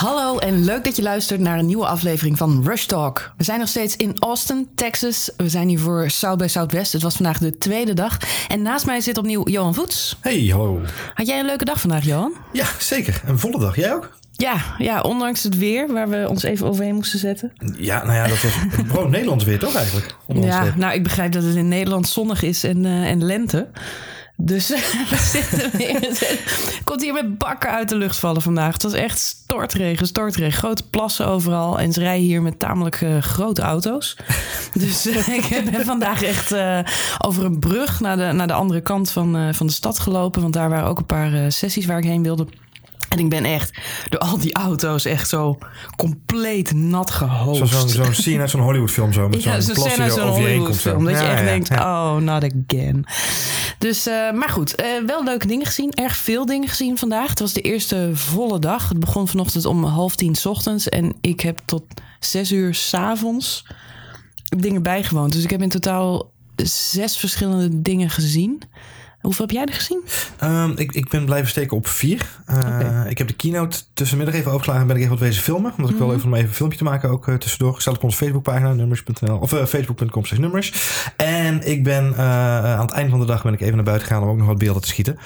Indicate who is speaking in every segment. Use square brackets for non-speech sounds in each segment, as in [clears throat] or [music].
Speaker 1: Hallo en leuk dat je luistert naar een nieuwe aflevering van Rush Talk. We zijn nog steeds in Austin, Texas. We zijn hier voor South by Southwest. Het was vandaag de tweede dag. En naast mij zit opnieuw Johan Voets.
Speaker 2: Hey, hallo.
Speaker 1: Had jij een leuke dag vandaag, Johan?
Speaker 2: Ja, zeker. Een volle dag. Jij ook?
Speaker 1: Ja, ja, ondanks het weer waar we ons even overheen moesten zetten.
Speaker 2: Ja, nou ja, dat was [laughs] gewoon Nederlands weer toch eigenlijk?
Speaker 1: Ja, nou ik begrijp dat het in Nederland zonnig is en, eh, en lente. Dus [laughs] we zitten weer. Hier met bakken uit de lucht vallen vandaag. Het was echt stortregen, stortregen. Grote plassen overal. En ze rijden hier met tamelijk eh, grote auto's. Dus eh, [laughs] ik ben vandaag echt eh, over een brug naar de, naar de andere kant van, van de stad gelopen. Want daar waren ook een paar sessies waar ik heen wilde. En ik ben echt door al die auto's echt zo compleet nat gehoogd.
Speaker 2: Zo'n zo'n scene uit zo'n Hollywoodfilm zo. Met
Speaker 1: Ja,
Speaker 2: zo'n plas
Speaker 1: scène uit zo'n
Speaker 2: over je heen komt zo.
Speaker 1: Hollywoodfilm. Dat je echt
Speaker 2: ja,
Speaker 1: denkt, oh, not again. Dus, eh, maar goed, eh, wel leuke dingen gezien. Erg veel dingen gezien vandaag. Het was de eerste volle dag. Het begon vanochtend om half tien 's ochtends. En ik heb tot zes uur 's avonds dingen bijgewoond. Dus ik heb in totaal zes verschillende dingen gezien. Hoeveel heb jij er gezien?
Speaker 2: Ehm, ik, ik ben blijven steken op vier. Eh. Ik heb de keynote tussenmiddag even overgeslagen en ben ik even wat wezen filmen. Omdat ik wel even om even een filmpje te maken ook eh, tussendoor. Stel op onze Facebookpagina, nummers.nl of eh, facebook.com slash nummers. En ik ben aan het einde van de dag ben ik even naar buiten gegaan om ook nog wat beelden te schieten.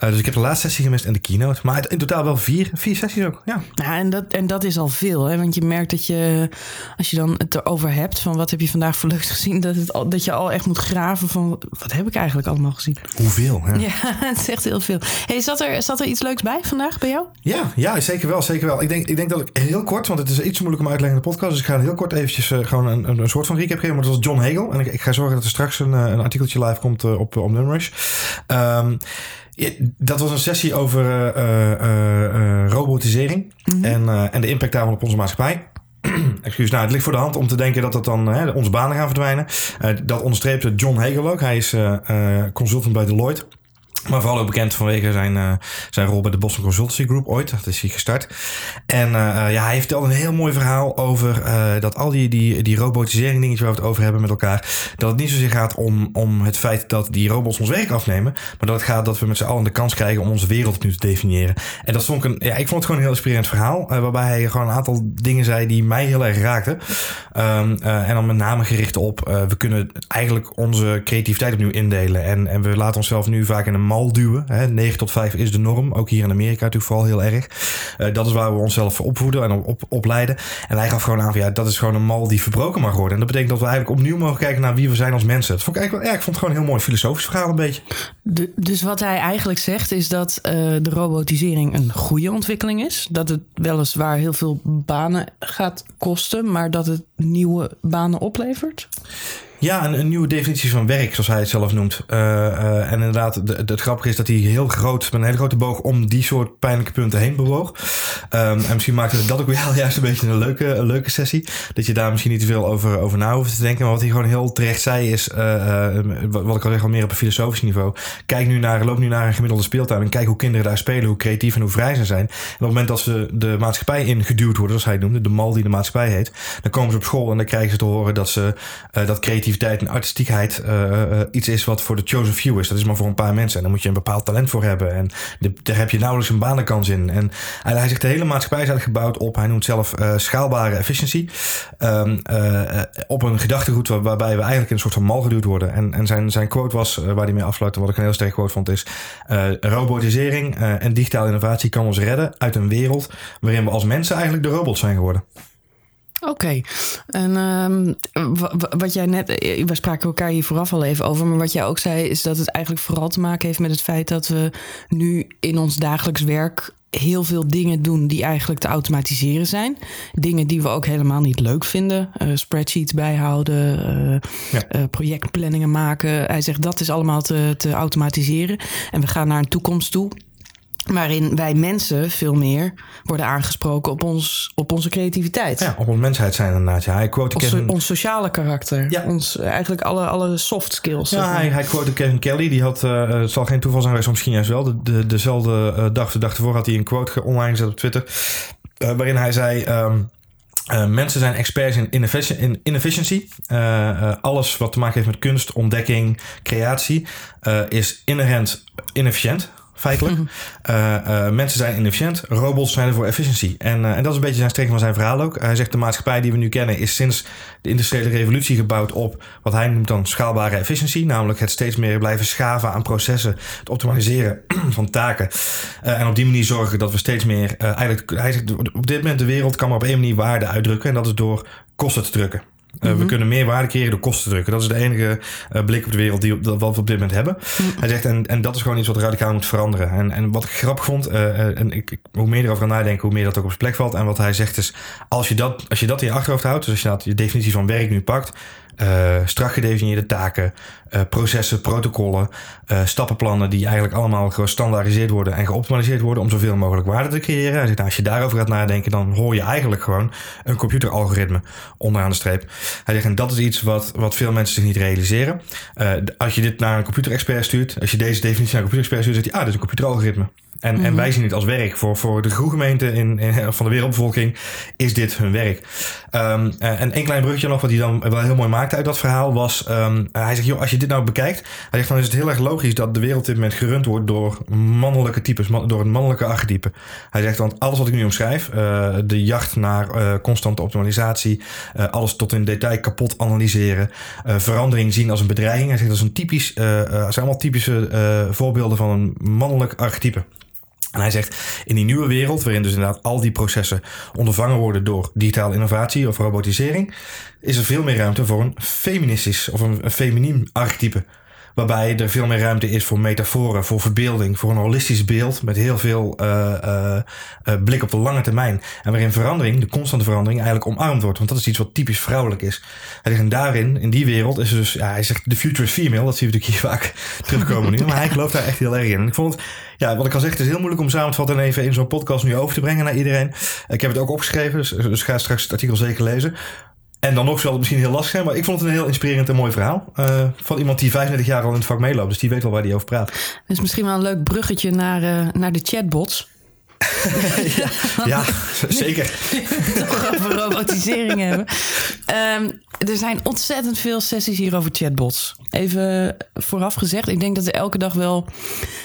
Speaker 2: Dus ik heb de laatste sessie gemist en de keynote. Maar in totaal wel vier, vier sessies ook. Ja.
Speaker 1: Nou, en dat, en dat is al veel. Hè? Want je merkt dat je, als je dan het erover hebt... van wat heb je vandaag voor leuks gezien... dat, het al, dat je al echt moet graven van... wat heb ik eigenlijk allemaal gezien?
Speaker 2: Hoeveel? Hè?
Speaker 1: Ja, [laughs] het is echt heel veel. Hey, zat, er, zat er iets leuks bij vandaag bij jou?
Speaker 2: Ja, ja, zeker wel, zeker wel. Ik denk, ik denk dat ik heel kort, want het is iets moeilijk om uit te leggen in de podcast, dus ik ga heel kort eventjes eh, gewoon een, een, soort van recap geven. Maar dat was John Hagel en ik, ik ga zorgen dat er straks een, eh, een artikeltje live komt eh, op, op. Ehm, dat was een sessie over robotisering en, eh, en de impact daarvan op onze maatschappij. [clears throat] Excuus, nou, het ligt voor de hand om te denken dat dat dan hè, onze banen gaan verdwijnen. Eh, dat onderstreepte John Hagel ook. Hij is eh, eh, consultant bij Deloitte. Maar vooral ook bekend vanwege zijn, eh, zijn rol bij de Boston Consultancy Group ooit. Dat is hij gestart. En eh, eh, ja, hij vertelde een heel mooi verhaal over dat al die, die, die robotisering dingetjes waar we het over hebben met elkaar. Dat het niet zozeer gaat om, om het feit dat die robots ons werk afnemen. Maar dat het gaat dat we met z'n allen de kans krijgen om onze wereld opnieuw te definiëren. En dat vond ik een, ja, ik vond het gewoon een heel inspirerend verhaal. waarbij hij gewoon een aantal dingen zei die mij heel erg raakten. Ehm, eh, en dan met name gericht op, we kunnen eigenlijk onze creativiteit opnieuw indelen. En, en we laten onszelf nu vaak in een mal duwen. Hè. 9 tot 5 is de norm. Ook hier in Amerika natuurlijk vooral heel erg. Eh, dat is waar we onszelf voor opvoeden en op, opleiden. En hij gaf gewoon aan van ja, dat is gewoon een mal die verbroken mag worden. En dat betekent dat we eigenlijk opnieuw mogen kijken naar wie we zijn als mensen. Dat vond ik eigenlijk wel, ja, ik vond het gewoon een heel mooi filosofisch verhaal een beetje.
Speaker 1: Dus wat hij eigenlijk zegt is dat eh, de robotisering een goede ontwikkeling is. Dat het weliswaar heel veel banen gaat kosten, maar dat het nieuwe banen oplevert.
Speaker 2: Ja, een, nieuwe definitie van werk, zoals hij het zelf noemt. Eh, eh, en inderdaad, de- de- het grappige is dat hij heel groot, met een hele grote boog om die soort pijnlijke punten heen bewoog. Ehm, en misschien maakte dat ook wel [laughs] juist een beetje een leuke, een leuke sessie. Dat je daar misschien niet te veel over, over na hoeft te denken. Maar wat hij gewoon heel terecht zei is, eh, wat ik al zeg, al meer op een filosofisch niveau. Kijk nu naar, loop nu naar een gemiddelde speeltuin en kijk hoe kinderen daar spelen, hoe creatief en hoe vrij ze zijn. En op het moment dat ze de maatschappij ingeduwd worden, zoals hij noemde, de mal die de maatschappij heet, dan komen ze op school en dan krijgen ze te horen dat ze dat creativiteit en artistiekheid eh, iets is wat voor de chosen few is. Dat is maar voor een paar mensen. En daar moet je een bepaald talent voor hebben. En daar heb je nauwelijks een banenkans in. En hij, zegt de hele maatschappij is eigenlijk gebouwd op, hij noemt zelf eh, schaalbare efficiency. Ehm, eh, eh, op een gedachtegoed waar- waarbij we eigenlijk in een soort van mal geduwd worden. En, en zijn, zijn quote was, waar hij mee afsluitte, wat ik een heel sterk quote vond, is robotisering en digitale innovatie kan ons redden uit een wereld waarin we als mensen eigenlijk de robots zijn geworden.
Speaker 1: Oké. En ehm, wa- wa- wat jij net, eh, we spraken elkaar hier vooraf al even over, maar wat jij ook zei is dat het eigenlijk vooral te maken heeft met het feit dat we nu in ons dagelijks werk heel veel dingen doen die eigenlijk te automatiseren zijn. Dingen die we ook helemaal niet leuk vinden. Eh, spreadsheets bijhouden,
Speaker 2: Ja.
Speaker 1: eh, projectplanningen maken. Hij zegt dat is allemaal te, te automatiseren. En we gaan naar een toekomst toe waarin wij mensen veel meer worden aangesproken op, ons, op onze creativiteit.
Speaker 2: Ja, op ons mensheid zijn inderdaad. Ja, hij quote
Speaker 1: Ons,
Speaker 2: Kevin,
Speaker 1: ons sociale karakter.
Speaker 2: Ja.
Speaker 1: Ons, eh, eigenlijk alle, alle soft skills.
Speaker 2: Ja, hij, hij quote Kevin Kelly. Die had, eh, het zal geen toeval zijn geweest, misschien juist wel. De, de, dezelfde eh, dag, de dag ervoor, had hij een quote online gezet op Twitter. eh, waarin hij zei... ehm, eh, mensen zijn experts in, ineffici- in inefficiency. Eh, eh, alles wat te maken heeft met kunst, ontdekking, creatie... eh, is inherent inefficiënt. Feitelijk. Uh, [laughs] mensen zijn inefficiënt, robots zijn er voor efficiëntie. En, en dat is een beetje zijn strekking van zijn verhaal ook. Hij zegt de maatschappij die we nu kennen is sinds de industriële revolutie gebouwd op wat hij noemt dan schaalbare efficiëntie. Namelijk het steeds meer blijven schaven aan processen, het optimaliseren [clears throat] van taken. en op die manier zorgen dat we steeds meer eigenlijk, hij zegt op dit moment de wereld kan maar op één manier waarde uitdrukken. En dat is door kosten te drukken. Uh, We mhm. kunnen meer waarde creëren door kosten te drukken. Dat is de enige uh, blik op de wereld die, we op dit moment hebben. Mhm. Hij zegt, en, en dat is gewoon iets wat radicaal moet veranderen. En, en wat ik grappig vond, uh, en ik, hoe meer erover nadenken, hoe meer dat ook op zijn plek valt. En wat hij zegt is, als je dat, als je, dat in je achterhoofd houdt, dus als je dat, je definitie van werk nu pakt, uh, strak gedefinieerde taken, uh, processen, protocollen, uh, stappenplannen die eigenlijk allemaal gestandaardiseerd worden en geoptimaliseerd worden om zoveel mogelijk waarde te creëren. Zegt, nou, als je daarover gaat nadenken, dan hoor je eigenlijk gewoon een computeralgoritme onderaan de streep. Hij zegt, en dat is iets wat, wat veel mensen zich niet realiseren. als je dit naar een computerexpert stuurt, als je deze definitie naar een computerexpert stuurt, zegt hij, ah, dit is een computeralgoritme. En, en mhm. wij zien het als werk. Voor, voor de groegemeente in, in, [laughs] van de wereldbevolking is dit hun werk. Um, en één klein bruggetje nog, wat hij dan wel heel mooi maakte uit dat verhaal, was... Um, hij zegt, joh, als je dit nou bekijkt... Hij zegt, dan is het heel erg logisch dat de wereld op dit moment gerund wordt door mannelijke types, door een mannelijke archetype. Hij zegt, want alles wat ik nu omschrijf, uh, de jacht naar uh, constante optimalisatie, uh, alles tot in detail kapot analyseren, verandering zien als een bedreiging. Hij zegt, dat is een typisch, zijn allemaal typische voorbeelden van een mannelijk archetype. En hij zegt, in die nieuwe wereld, waarin dus inderdaad al die processen ondervangen worden door digitale innovatie of robotisering, is er veel meer ruimte voor een feministisch of een, een feminiem archetype. Waarbij er veel meer ruimte is voor metaforen, voor verbeelding, voor een holistisch beeld met heel veel uh, uh, blik op de lange termijn. En waarin verandering, de constante verandering, eigenlijk omarmd wordt. Want dat is iets wat typisch vrouwelijk is. En daarin, in die wereld, is dus, ja, hij zegt, the future is female. Dat zien we natuurlijk hier vaak [laughs] terugkomen nu. Maar hij gelooft daar echt heel erg in. En ik vond ja, wat ik al zeg, het is heel moeilijk om samen te vatten en even in zo'n podcast nu over te brengen naar iedereen. Ik heb het ook opgeschreven, dus, dus ga straks het artikel zeker lezen. En dan nog zal het misschien heel lastig zijn, maar ik vond het een heel inspirerend en mooi verhaal. Uh, van iemand die 35 jaar al in het vak meeloopt, dus die weet wel waar hij over praat.
Speaker 1: Het is misschien wel een leuk bruggetje naar, uh, naar de chatbots. [laughs]
Speaker 2: ja, ja, [laughs] zeker. [laughs]
Speaker 1: Toch over robotisering hebben. Um, er zijn ontzettend veel sessies hier over chatbots. Even vooraf gezegd, ik denk dat er elke dag wel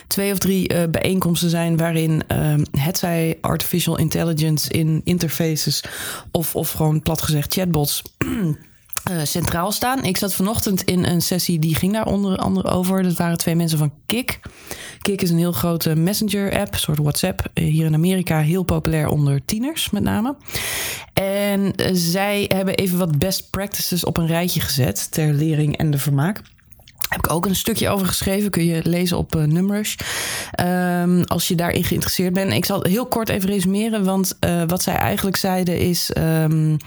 Speaker 1: twee of drie uh, bijeenkomsten zijn waarin um, het zij artificial intelligence in interfaces of, of gewoon plat gezegd chatbots. [clears throat] Uh, centraal staan. Ik zat vanochtend in een sessie die ging daar onder andere over. Dat waren twee mensen van Kik. Kik is een heel grote messenger-app, soort WhatsApp. Eh, hier in Amerika heel populair onder tieners met name. En uh, zij hebben even wat best practices op een rijtje gezet ter lering en de vermaak. Heb ik ook een stukje over geschreven. Kun je lezen op uh, Numrush. Um, als je daarin geïnteresseerd bent. Ik zal heel kort even resumeren. Want uh, wat zij eigenlijk zeiden is. Um,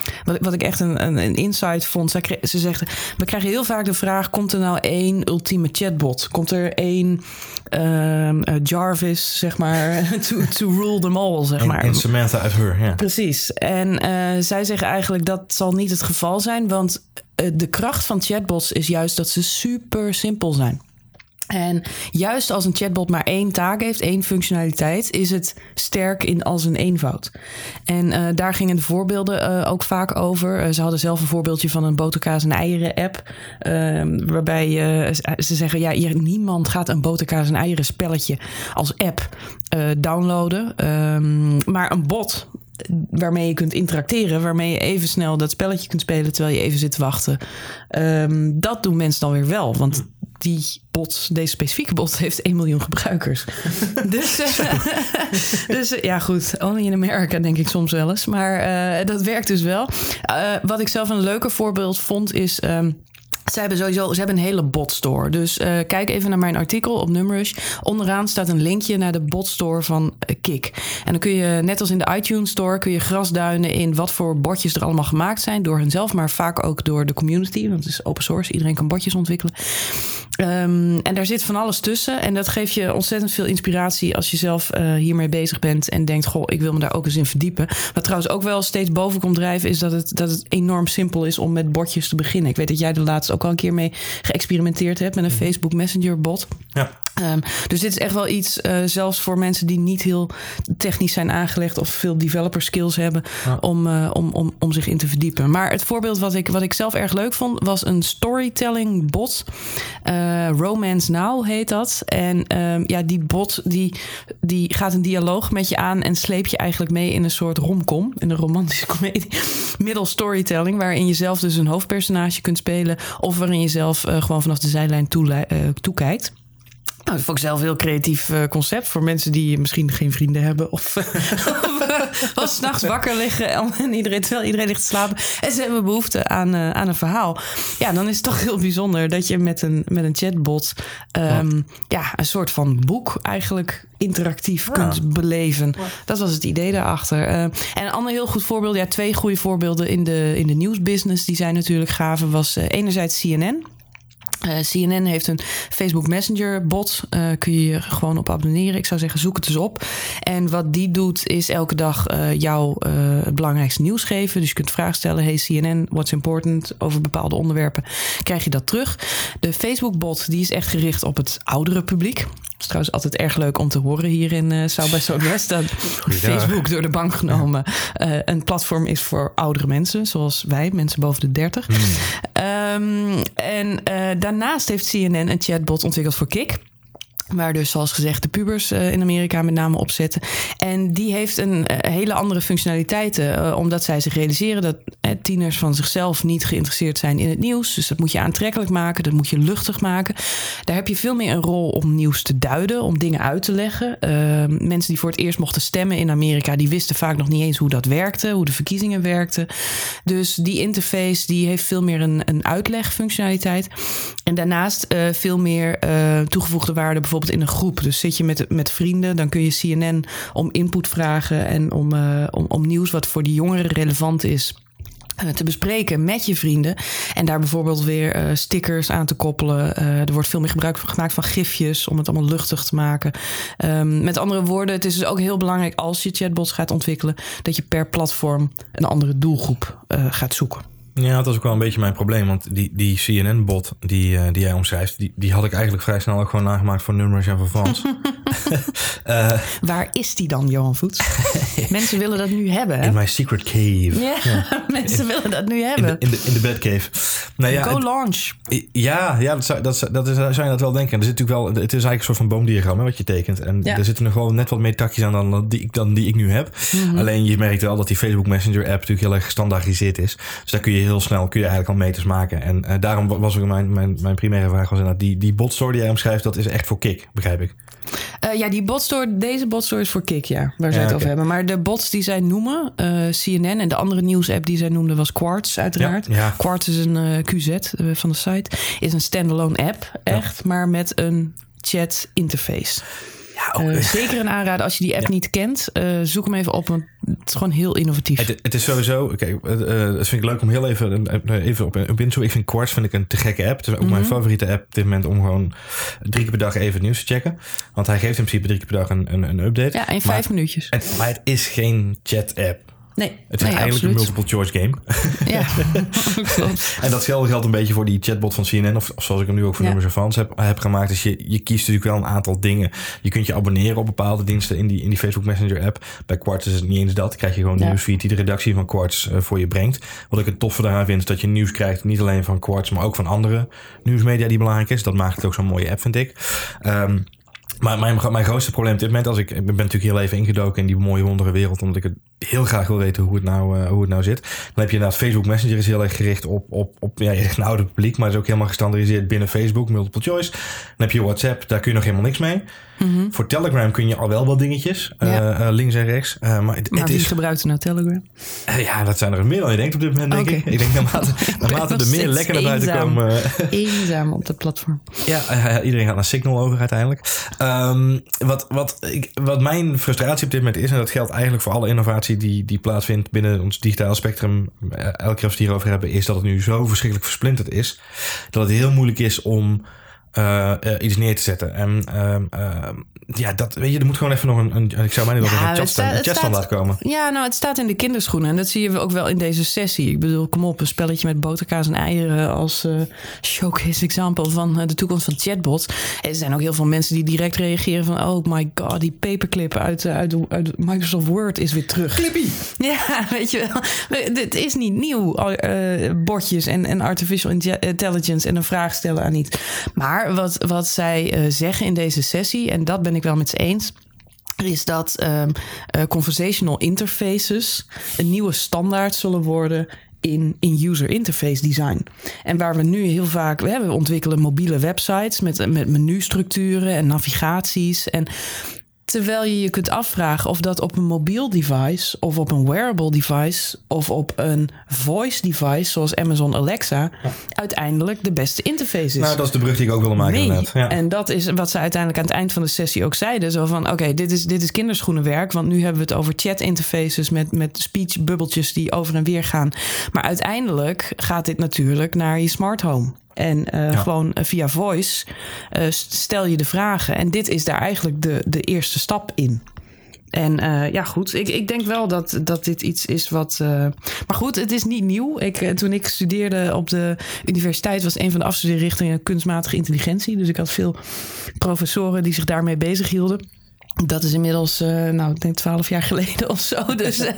Speaker 1: wat, ik echt een, een, een insight vond. Ze zegt. We krijgen heel vaak de vraag: komt er nou één ultieme chatbot? Komt er één um, uh, Jarvis, zeg maar. [laughs] to, to rule them all, zeg maar.
Speaker 2: In Samantha uit Her, ja.
Speaker 1: Precies. En zij zeggen eigenlijk dat zal niet het geval zijn. Want eh, de kracht van chatbots is juist dat ze super simpel zijn. En juist als een chatbot maar één taak heeft, één functionaliteit, is het sterk in als een eenvoud. En uh, daar gingen de voorbeelden uh, ook vaak over. Uh, ze hadden zelf een voorbeeldje van een boterkaas en eieren app. Ehm, waarbij ze zeggen, ja, hier, niemand gaat een boterkaas en eieren spelletje als app downloaden. Um, maar een bot waarmee je kunt interacteren, waarmee je even snel dat spelletje kunt spelen terwijl je even zit te wachten. Um, dat doen mensen dan weer wel, want die bot, deze specifieke bot, heeft 1 miljoen gebruikers. [laughs] dus, uh, [laughs] dus ja, goed. Only in America, denk ik soms wel eens. Maar uh, dat werkt dus wel. wat ik zelf een leuker voorbeeld vond, is. Um, ze hebben sowieso ze hebben een hele botstore. Dus uh, kijk even naar mijn artikel op Numrush. Onderaan staat een linkje naar de botstore van uh, Kik. En dan kun je, net als in de iTunes Store, kun je grasduinen in wat voor botjes er allemaal gemaakt zijn. Door henzelf, maar vaak ook door de community. Want het is open source. Iedereen kan botjes ontwikkelen. Um, en daar zit van alles tussen. En dat geeft je ontzettend veel inspiratie als je zelf uh, hiermee bezig bent. En denkt, goh, ik wil me daar ook eens in verdiepen. Wat trouwens ook wel steeds boven komt drijven, is dat het, dat het enorm simpel is om met botjes te beginnen. Ik weet dat jij de laatste ook al een keer mee geëxperimenteerd hebt met een mhm. Facebook Messenger bot.
Speaker 2: Ja.
Speaker 1: Um, dus dit is echt wel iets, uh, zelfs voor mensen die niet heel technisch zijn aangelegd of veel developer skills hebben, ja. om, uh, om, om, om zich in te verdiepen. Maar het voorbeeld wat ik, wat ik zelf erg leuk vond, was een storytelling bot. Uh, Romance Now heet dat. En um, ja, die bot die, die gaat een dialoog met je aan en sleep je eigenlijk mee in een soort romcom, in een romantische [laughs] komedie. Middel storytelling, waarin je zelf dus een hoofdpersonage kunt spelen, of waarin je zelf gewoon vanaf de zijlijn toekijkt. Nou, dat vond ik zelf een heel creatief uh, concept voor mensen die misschien geen vrienden hebben of, [laughs] of [laughs] s'nachts wakker liggen en iedereen, terwijl iedereen ligt te slapen en ze hebben behoefte aan, uh, aan een verhaal. Ja, dan is het toch heel bijzonder dat je met een, met een chatbot um, oh. ja, een soort van boek eigenlijk interactief ja. kunt beleven. Dat was het idee daarachter. Uh, en een ander heel goed voorbeeld, ja, twee goede voorbeelden in de, in de nieuwsbusiness, die zijn natuurlijk gaven, was enerzijds CNN. Uh, CNN heeft een Facebook Messenger bot. Uh, kun je je gewoon op abonneren. Ik zou zeggen, zoek het eens op. En wat die doet, is elke dag uh, jou het belangrijkste nieuws geven. Dus je kunt vragen stellen: Hey CNN, what's important? Over bepaalde onderwerpen. Krijg je dat terug. De Facebook bot die is echt gericht op het oudere publiek is trouwens altijd erg leuk om te horen hier in uh, South by Southwest. Dat Facebook door de bank genomen uh, een platform is voor oudere mensen, zoals wij, mensen boven de 30. Hmm. Um, en uh, daarnaast heeft CNN een chatbot ontwikkeld voor Kik. Waar dus, zoals gezegd, de pubers uh, in Amerika met name op zitten. En die heeft een uh, hele andere functionaliteiten. Uh, omdat zij zich realiseren dat tieners van zichzelf niet geïnteresseerd zijn in het nieuws. Dus dat moet je aantrekkelijk maken, dat moet je luchtig maken. Daar heb je veel meer een rol om nieuws te duiden, om dingen uit te leggen. mensen die voor het eerst mochten stemmen in Amerika, die wisten vaak nog niet eens hoe dat werkte, hoe de verkiezingen werkten. Dus die interface die heeft veel meer een, een uitlegfunctionaliteit. En daarnaast veel meer toegevoegde waarde, bijvoorbeeld in een groep. Dus zit je met, met vrienden, dan kun je CNN om input vragen en om, uh, om, om nieuws wat voor die jongeren relevant is eh, te bespreken met je vrienden. En daar bijvoorbeeld weer uh, stickers aan te koppelen. Er wordt veel meer gebruik gemaakt van gifjes om het allemaal luchtig te maken. Um, met andere woorden, het is dus ook heel belangrijk als je chatbots gaat ontwikkelen, dat je per platform een andere doelgroep gaat zoeken.
Speaker 2: Ja, dat is ook wel een beetje mijn probleem. Want die, die CNN-bot die, uh, die jij omschrijft, die, die had ik eigenlijk vrij snel ook gewoon nagemaakt voor nummers en voor Frans.
Speaker 1: uh, [laughs] Waar is die dan, Johan Voets? [laughs] mensen willen dat nu hebben. Hè?
Speaker 2: In my secret cave.
Speaker 1: Ja, ja. [laughs] mensen willen dat nu hebben.
Speaker 2: In de, in de, in de Batcave.
Speaker 1: Nou ja, Go het, launch.
Speaker 2: Ja, ja dat, zou, dat, dat is, zou je dat wel denken. Er zit natuurlijk wel, het is eigenlijk een soort van boomdiagram hè, wat je tekent. En ja. er zitten nog wel net wat meer takjes aan dan die, dan die ik nu heb. Mm -hmm. Alleen je merkt wel dat die Facebook Messenger app natuurlijk heel erg gestandaardiseerd is. Dus daar kun je heel snel kun je eigenlijk al meters maken. En uh, daarom was ook mijn, mijn, mijn primaire vraag was inderdaad, die, die botstore die jij omschrijft, dat is echt voor kick, begrijp ik.
Speaker 1: Uh, ja, die botstore, deze botstore is voor kick, ja, waar ze ja, het okay. over hebben. Maar de bots die zij noemen, uh, CNN en de andere nieuwsapp die zij noemden was Quartz uiteraard. Ja, ja. Quartz is een QZ van de site, is een standalone app, echt, maar met een chat interface. Ja, zeker een aanrader als je die app niet kent. Zoek hem even op, het is gewoon heel innovatief.
Speaker 2: Het, het is sowieso, kijk, uh, dat vind ik leuk om heel even, even op, op in te Ik vind Quartz vind ik een te gekke app. Het is ook mijn favoriete app op dit moment om gewoon drie keer per dag even het nieuws te checken. Want hij geeft in principe drie keer per dag een, een, een update.
Speaker 1: Ja, in vijf
Speaker 2: maar,
Speaker 1: minuutjes.
Speaker 2: Het, maar het is geen chat app.
Speaker 1: Nee,
Speaker 2: het is
Speaker 1: nee,
Speaker 2: eigenlijk
Speaker 1: absoluut.
Speaker 2: een multiple choice game. [laughs]
Speaker 1: Ja, [laughs] klopt.
Speaker 2: en dat geldt een beetje voor die chatbot van CNN, of, of zoals ik hem nu ook voor ja. nummers en fans heb, heb gemaakt. Dus je, je kiest natuurlijk wel een aantal dingen. Je kunt je abonneren op bepaalde diensten in die, in die Facebook Messenger app. Bij Quartz is het niet eens dat. Dan krijg je gewoon ja. nieuwsfeed die de redactie van Quartz uh, voor je brengt. Wat ik het toffe daaraan vind, is dat je nieuws krijgt, niet alleen van Quartz, maar ook van andere nieuwsmedia die belangrijk is. Dat maakt het ook zo'n mooie app, vind ik. Um, maar mijn, mijn grootste probleem op dit moment, als ik, ik ben natuurlijk heel even ingedoken in die mooie wondere wereld, omdat ik het heel graag wil weten hoe het nou, uh, hoe het nou zit. Dan heb je inderdaad Facebook Messenger is heel erg gericht op, op, op ja, een oude publiek, maar is ook helemaal gestandardiseerd binnen Facebook, multiple choice. Dan heb je WhatsApp, daar kun je nog helemaal niks mee. Mm-hmm. Voor Telegram kun je al wel wat dingetjes, ja. uh, links en rechts. Uh, maar het,
Speaker 1: maar
Speaker 2: het
Speaker 1: wie
Speaker 2: is,
Speaker 1: gebruikt nou Telegram?
Speaker 2: ja, dat zijn er meer dan je denkt op dit moment, denk okay. ik. Ik denk [laughs] naarmate, naarmate er meer lekker naar buiten komen.
Speaker 1: Eenzaam op dat platform.
Speaker 2: Ja, iedereen gaat naar Signal over uiteindelijk. Um, wat, wat, ik, wat mijn frustratie op dit moment is, en dat geldt eigenlijk voor alle die, die plaatsvindt binnen ons digitale spectrum, elke keer als we het hierover hebben, is dat het nu zo verschrikkelijk versplinterd is, dat het heel moeilijk is om eh, eh, iets neer te zetten. En ehm, ehm, ja, dat weet je, er moet gewoon even nog een, een ik zou mij niet nog
Speaker 1: Ja,
Speaker 2: een chatstandaard komen.
Speaker 1: Ja, nou, het staat in de kinderschoenen. En dat zie je ook wel in deze sessie. Ik bedoel, kom op, een spelletje met boterkaas en eieren als eh, showcase example van de toekomst van chatbots. En er zijn ook heel veel mensen die direct reageren van, oh my god, die paperclip uit, uit, uit Microsoft Word is weer terug.
Speaker 2: Clippy!
Speaker 1: Ja, [laughs] weet je wel. Dit is niet nieuw, bordjes en, en artificial inte- intelligence en een vraag stellen aan iets. Maar wat, wat zij eh, zeggen in deze sessie, en dat ben ik wel met ze eens is dat ehm, eh, conversational interfaces een nieuwe standaard zullen worden in, in user interface design. En waar we nu heel vaak, we, hebben, we ontwikkelen mobiele websites met, met menustructuren en navigaties. En terwijl je je kunt afvragen of dat op een mobiel device of op een wearable device of op een voice device zoals Amazon Alexa uiteindelijk de beste interface is.
Speaker 2: Nou, dat is de brug die ik ook wilde maken
Speaker 1: Nee.
Speaker 2: inderdaad. Ja.
Speaker 1: En dat is wat ze uiteindelijk aan het eind van de sessie ook zeiden. Zo van, oké, dit, is, dit is kinderschoenenwerk. Want nu hebben we het over chat interfaces met, met speech bubbeltjes die over en weer gaan. Maar uiteindelijk gaat dit natuurlijk naar je smart home. En eh,
Speaker 2: Ja.
Speaker 1: gewoon eh, via voice eh, stel je de vragen. En dit is daar eigenlijk de, de eerste stap in. En ja, goed. Ik, ik denk wel dat, dat dit iets is wat. maar goed, het is niet nieuw. Ik, toen ik studeerde op de universiteit, was een van de afstudeerrichtingen kunstmatige intelligentie. Dus ik had veel professoren die zich daarmee bezig hielden. Dat is inmiddels, eh, nou, ik denk twaalf jaar geleden [laughs] of zo. Dus eh,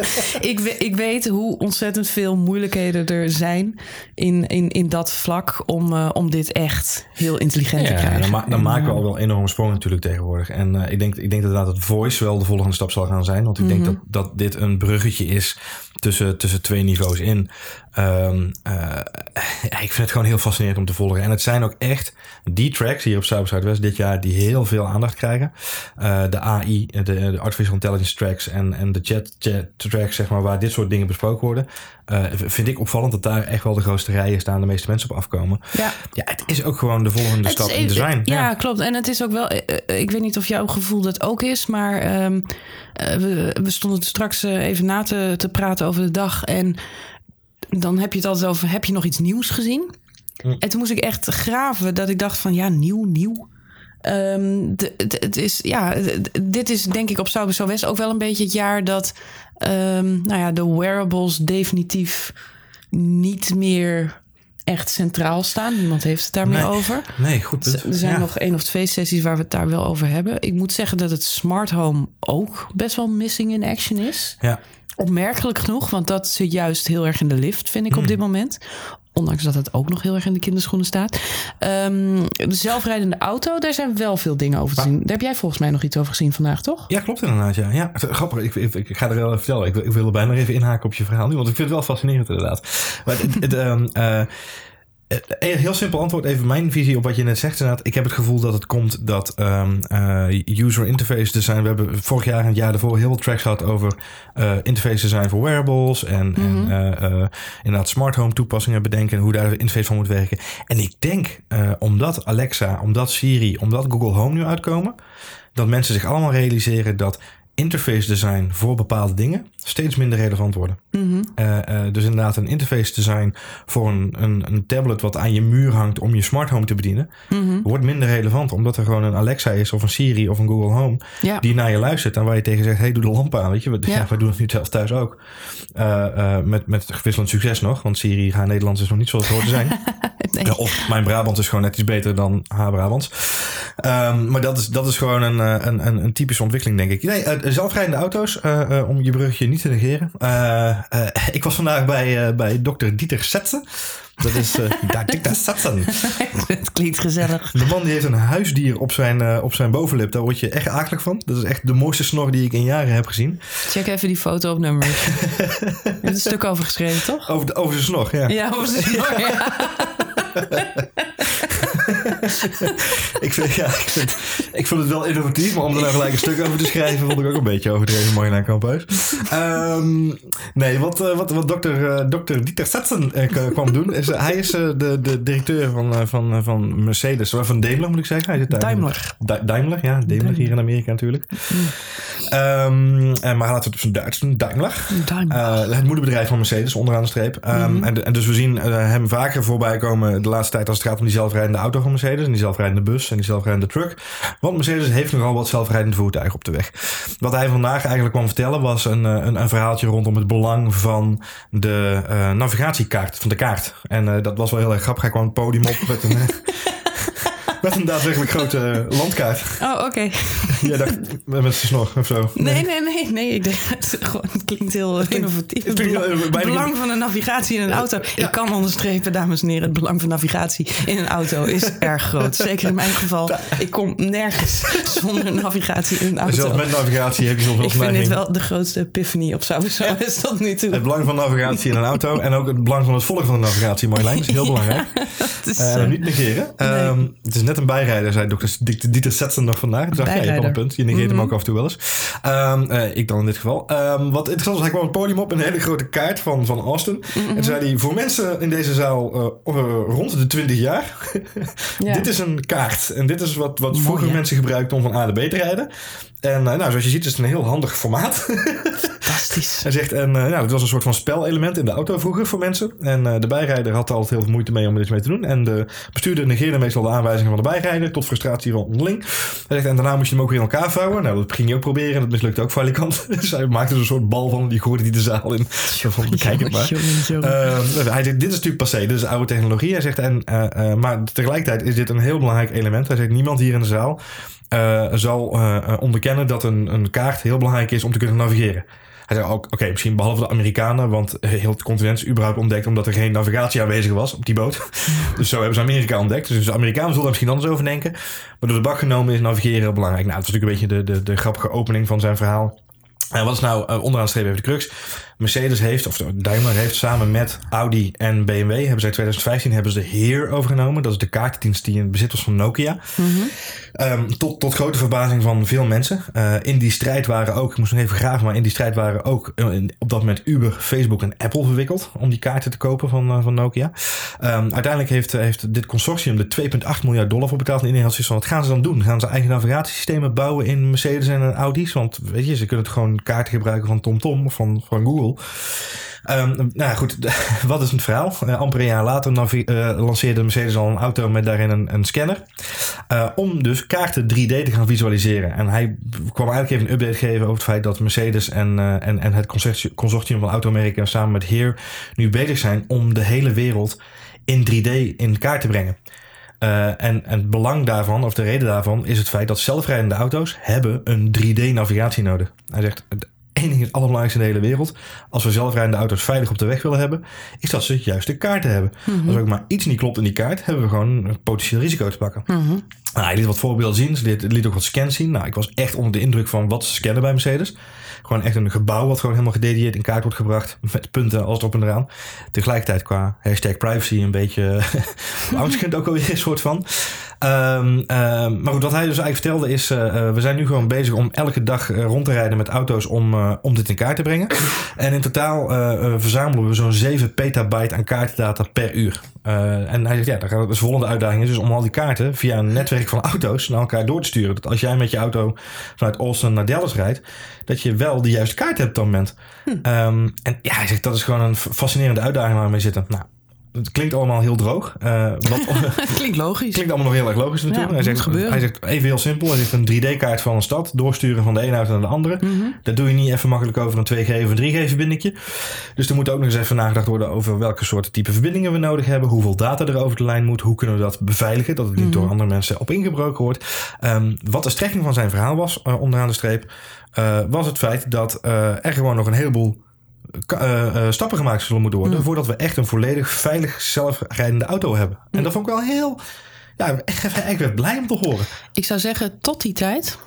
Speaker 1: ik, ik weet hoe ontzettend veel moeilijkheden er zijn in, in, in dat vlak om, eh, om dit echt heel intelligent te
Speaker 2: Ja,
Speaker 1: krijgen.
Speaker 2: dan, ma- dan
Speaker 1: En,
Speaker 2: maken we al wel een enorme sprong natuurlijk tegenwoordig. En eh, ik, denk, ik denk inderdaad dat voice wel de volgende stap zal gaan zijn. Want ik
Speaker 1: Mhm.
Speaker 2: denk dat, dat dit een bruggetje is tussen, tussen twee niveaus in. Ehm, eh, ja, [laughs] ik vind het gewoon heel fascinerend om te volgen. En het zijn ook echt die tracks hier op Cyber Zuidwest dit jaar die heel veel aandacht krijgen. Eh, de AI, de, de Artificial Intelligence tracks en, en de chat, chat tracks, zeg maar, waar dit soort dingen besproken worden. eh, vind ik opvallend dat daar echt wel de grootste rijen staan, de meeste mensen op afkomen.
Speaker 1: Ja.
Speaker 2: Ja, het is ook gewoon de volgende
Speaker 1: Het
Speaker 2: stap in design.
Speaker 1: Ja, klopt. En het is ook wel. eh, eh, Ik weet niet of jouw gevoel dat ook is, maar ehm, eh, we, we stonden straks eh, even na te, te praten over de dag. En dan heb je het altijd over: heb je nog iets nieuws gezien?
Speaker 2: Hm.
Speaker 1: En toen moest ik echt graven dat ik dacht: van ja, nieuw, nieuw. Ehm, het is, ja, dit is denk ik op Cyber Zo West ook wel een beetje het jaar dat ehm, nou ja, de wearables definitief niet meer echt centraal staan. Niemand heeft het daar meer
Speaker 2: Nee.
Speaker 1: over.
Speaker 2: Nee, goed.
Speaker 1: Er zijn
Speaker 2: Ja.
Speaker 1: nog één of twee sessies waar we het daar wel over hebben. Ik moet zeggen dat het smart home ook best wel missing in action is.
Speaker 2: Ja.
Speaker 1: Opmerkelijk genoeg, want dat zit juist heel erg in de lift, vind ik
Speaker 2: Hmm.
Speaker 1: op dit moment. Ondanks dat het ook nog heel erg in de kinderschoenen staat. Ehm, de zelfrijdende auto, daar zijn wel veel dingen over te zien. Daar heb jij volgens mij nog iets over gezien vandaag, toch?
Speaker 2: Ja, klopt inderdaad. Ja. Ja, grappig. Ik, ik, ik ga er wel even vertellen. Ik, wil- ik wil er bijna even inhaken op je verhaal nu, want ik vind het wel fascinerend inderdaad. Maar het, het, ehm, eh, een heel simpel antwoord, even mijn visie op wat je net zegt. Inderdaad, ik heb het gevoel dat het komt dat ehm, eh, user interface design. We hebben vorig jaar en het jaar daarvoor heel veel tracks gehad over eh, interface design voor wearables. En, en eh, eh, inderdaad smart home toepassingen bedenken en hoe daar de interface van moet werken. En ik denk, eh, omdat Alexa, omdat Siri, omdat Google Home nu uitkomen, dat mensen zich allemaal realiseren dat interface design voor bepaalde dingen steeds minder relevant worden. Eh, eh, dus inderdaad een interface design voor een, een, een tablet wat aan je muur hangt om je smart home te bedienen, wordt minder relevant omdat er gewoon een Alexa is of een Siri of een Google Home
Speaker 1: Ja.
Speaker 2: die naar je luistert en waar je tegen zegt, hey doe de lamp aan, weet je. We,
Speaker 1: Ja.
Speaker 2: ja. wij doen het nu zelf thuis ook. Eh, met, met wisselend succes nog, want Siri haar Nederlands is nog niet zoals het hoort te zijn. [laughs]
Speaker 1: Nee.
Speaker 2: Of mijn Brabant is gewoon net iets beter dan haar Brabants. Ehm, maar dat is, dat is gewoon een, een, een, een typische ontwikkeling, denk ik. Nee, zelfrijdende auto's, om je brugje niet te negeren. Eh, eh, ik was vandaag bij, eh, bij dokter Dieter Setsen. Dat is eh [laughs] Dieter Setsen.
Speaker 1: het klinkt gezellig.
Speaker 2: De man die heeft een huisdier op zijn, op zijn bovenlip. Daar word je echt akelig van. Dat is echt de mooiste snor die ik in jaren heb gezien.
Speaker 1: Check even die foto op nummer. [laughs] Je hebt een stuk over geschreven, toch?
Speaker 2: Over, de, over zijn snor, ja.
Speaker 1: Ja, over zijn snor, ja. [laughs] [laughs]
Speaker 2: Ik, vind, ja ik, vind, ik vond het wel innovatief, maar om er nou gelijk een stuk over te schrijven, vond ik ook een beetje overdreven mooi naar Kamphuis. Ehm nee, wat, eh, wat, wat dokter, eh, dokter Dieter Setsen eh, kwam doen, is hij is de, de directeur van, van, van Mercedes, van Daimler moet ik zeggen. Hij zit daar-
Speaker 1: Daimler.
Speaker 2: Da- Daimler, ja, Daimler hier in Amerika natuurlijk. Ehm, en, maar laten we het op zijn Duits doen. Daimler.
Speaker 1: Daimler.
Speaker 2: Uh, het moederbedrijf van Mercedes, onderaan de streep. Um, mm-hmm. en, en, dus we zien uh, hem vaker voorbij komen de laatste tijd als het gaat om die zelfrijdende auto van Mercedes. En die zelfrijdende bus en die zelfrijdende truck. Want Mercedes heeft nogal wat zelfrijdende voertuigen op de weg. Wat hij vandaag eigenlijk kwam vertellen was een, een, een verhaaltje rondom het belang van de uh, navigatiekaart, van de kaart. En dat was wel heel erg grappig. Hij kwam het podium op met een... [laughs] [laughs] met een daadwerkelijk grote landkaart.
Speaker 1: Oh, oké. Okay. [laughs]
Speaker 2: Jij dacht met zijn snor of zo?
Speaker 1: Nee, nee, nee. nee. Ik denk, [laughs] het, gewoon, het klinkt heel innovatief. Het belang, het belang van de navigatie in een auto. Ja. Ik kan onderstrepen, dames en heren, het belang van navigatie in een auto is erg groot. Zeker in mijn geval. Ik kom nergens zonder navigatie in een auto.
Speaker 2: Zelfs met navigatie heb je zoveel
Speaker 1: Ik vind dit wel de grootste epiphany of zo. Zo is tot nu toe.
Speaker 2: Het belang van navigatie in een auto en ook het belang van het volgen van de navigatie, Marjolein. Dat is heel belangrijk. is, uh, niet negeren. Nee. Um, het is net een bijrijder, zei dokter Dieter Zetsen nog vandaag. Toen dacht, ja, je een punt. Je negeert mm -hmm. hem ook af en toe wel eens. Um, uh, ik dan in dit geval. Um, wat interessant was, hij kwam het podium op een hele grote kaart van, van Austin. Mm -hmm. En zei hij, voor mensen in deze zaal uh, uh, rond de 20 jaar. [laughs] ja. dit is een kaart. En dit is wat, wat vroeger mensen gebruikten om van A naar B te rijden. En nou, zoals je ziet is het een heel handig formaat.
Speaker 1: Fantastisch. [laughs]
Speaker 2: Hij zegt, en nou, het was een soort van spelelement in de auto vroeger voor mensen. En de bijrijder had er altijd heel veel moeite mee om er iets mee te doen. En de bestuurder negeerde meestal de aanwijzingen van de bijrijder tot frustratie onderling. Hij zegt, en daarna moest je hem ook weer in elkaar vouwen. Nou, dat ging je ook proberen en dat mislukte ook valikant. [laughs] dus hij maakte er een soort bal van, die gooide die de zaal in. Van, bekijk het maar. Uh, hij zegt, dit is natuurlijk passé, dit is oude technologie. Hij zegt, en, uh, maar tegelijkertijd is dit een heel belangrijk element. Hij zegt, niemand hier in de zaal uh, zal uh, onderkennen dat een, een kaart heel belangrijk is om te kunnen navigeren. Hij zei ook, oké, misschien behalve de Amerikanen, want heel het continent is überhaupt ontdekt omdat er geen navigatie aanwezig was op die boot. [laughs] dus zo hebben ze Amerika ontdekt. Dus de Amerikanen zullen er misschien anders over denken. Maar door de bak genomen is navigeren heel belangrijk. Nou, dat was natuurlijk een beetje de, de, de grappige opening van zijn verhaal. En wat is nou onderaan de streep even de crux? Mercedes heeft, of Daimler heeft samen met Audi en BMW, hebben zij 2015 hebben ze de Heer overgenomen. Dat is de kaartendienst die in bezit was van Nokia. Mm-hmm. Um, tot, tot grote verbazing van veel mensen. Uh, in die strijd waren ook, ik moest nog even graven, maar in die strijd waren ook uh, op dat moment Uber, Facebook en Apple verwikkeld om die kaarten te kopen van, uh, van Nokia. Um, uiteindelijk heeft, heeft dit consortium er 2,8 miljard dollar voor betaald. En iedereen had zoiets van, wat gaan ze dan doen? Gaan ze eigen navigatiesystemen bouwen in Mercedes en Audi's? Want weet je, ze kunnen het gewoon kaarten gebruiken van TomTom of van, van Google. Um, nou goed, [laughs] wat is het verhaal? Uh, amper een jaar later uh, lanceerde Mercedes al een auto met daarin een, een scanner. Uh, om dus kaarten 3D te gaan visualiseren. En hij kwam eigenlijk even een update geven over het feit dat Mercedes en, en, en het consortium van automerken samen met Heer nu bezig zijn om de hele wereld in 3D in kaart te brengen. En, en het belang daarvan, of de reden daarvan, is het feit dat zelfrijdende auto's hebben een 3D-navigatie nodig. Hij zegt, één ding is het allerbelangrijkste in de hele wereld. Als we zelfrijdende auto's veilig op de weg willen hebben, is dat ze het juiste kaarten hebben. Mm-hmm. Als ook maar iets niet klopt in die kaart, hebben we gewoon een potentieel risico te pakken. Mm-hmm. Nou, hij liet wat voorbeelden zien. Ze liet, liet ook wat scans zien. Nou, ik was echt onder de indruk van wat ze scannen bij Mercedes. Gewoon echt een gebouw wat gewoon helemaal gedetailleerd in kaart wordt gebracht. Met punten als erop en eraan. Tegelijkertijd qua hashtag privacy een beetje [laughs] angstkend ook alweer een soort van. Um, uh, maar goed, wat hij dus eigenlijk vertelde is... Uh, we zijn nu gewoon bezig om elke dag uh, rond te rijden met auto's om, om dit in kaart te brengen. En in totaal verzamelen we zo'n 7 petabyte aan kaartdata per uur. en hij zegt, ja, de dus volgende uitdaging is dus om al die kaarten via een netwerk van auto's naar elkaar door te sturen. Dat als jij met je auto vanuit Austin naar Dallas rijdt, dat je wel de juiste kaart hebt op dat moment. Hm. Um, en ja, hij zegt, dat is gewoon een fascinerende uitdaging waar we mee zitten. Nou, het klinkt allemaal heel droog. Uh, wat, [laughs] [laughs]
Speaker 1: klinkt logisch.
Speaker 2: Klinkt allemaal nog heel erg logisch natuurlijk. Ja, hij, zegt, hij zegt even heel simpel. Hij zegt een 3D-kaart van een stad doorsturen van de ene auto naar de andere. Mm-hmm. Dat doe je niet even makkelijk over een 2G of een 3G-verbindingje. Dus er moet ook nog eens even nagedacht worden over welke soorten type verbindingen we nodig hebben. Hoeveel data er over de lijn moet. Hoe kunnen we dat beveiligen. Dat het niet door andere mensen op ingebroken wordt. Um, wat de strekking van zijn verhaal was, uh, onderaan de streep, uh, was het feit dat er gewoon nog een heleboel uh, uh, stappen gemaakt zullen moeten worden. Mm. voordat we echt een volledig veilig zelfrijdende auto hebben. Mm. En dat vond ik wel heel. Ja, echt, ik werd blij om te horen.
Speaker 1: Ik zou zeggen, tot die tijd.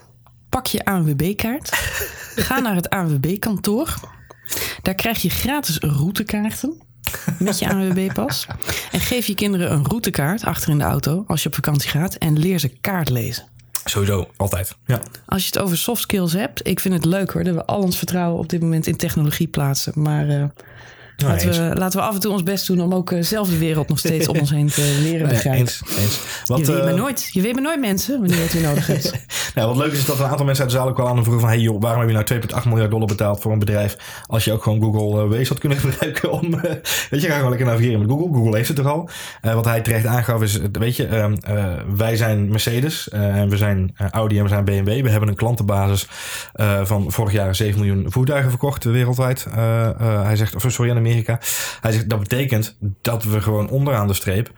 Speaker 1: Pak je ANWB-kaart. [laughs] ga naar het ANWB-kantoor. Daar krijg je gratis routekaarten. Met je ANWB-pas. En geef je kinderen een routekaart achter in de auto als je op vakantie gaat. En leer ze kaart lezen.
Speaker 2: Sowieso, altijd. Ja.
Speaker 1: Als je het over soft skills hebt, ik vind het leuk hoor dat we al ons vertrouwen op dit moment in technologie plaatsen. Maar uh, laten, we, laten we af en toe ons best doen om ook uh, zelf de wereld nog steeds om ons heen te [laughs] leren begrijpen.
Speaker 2: eens, eens.
Speaker 1: Wat, je, weet uh, maar nooit, je weet maar nooit mensen wanneer het weer [laughs] nodig is.
Speaker 2: nou, wat leuk is, is dat een aantal mensen uit de zaal ook wel aan vroegen van... hey joh, waarom heb je nou 2,8 miljard dollar betaald voor een bedrijf... als je ook gewoon Google uh, Waze had kunnen [laughs] gebruiken om... weet je, ga gewoon lekker navigeren met Google. Google heeft het toch al. wat hij terecht aangaf is, weet je, ehm, wij zijn Mercedes en we zijn Audi en we zijn BMW. We hebben een klantenbasis van vorig jaar 7 miljoen voertuigen verkocht wereldwijd. hij zegt, of sorry, Amerika. Hij zegt, dat betekent dat we gewoon onderaan de streep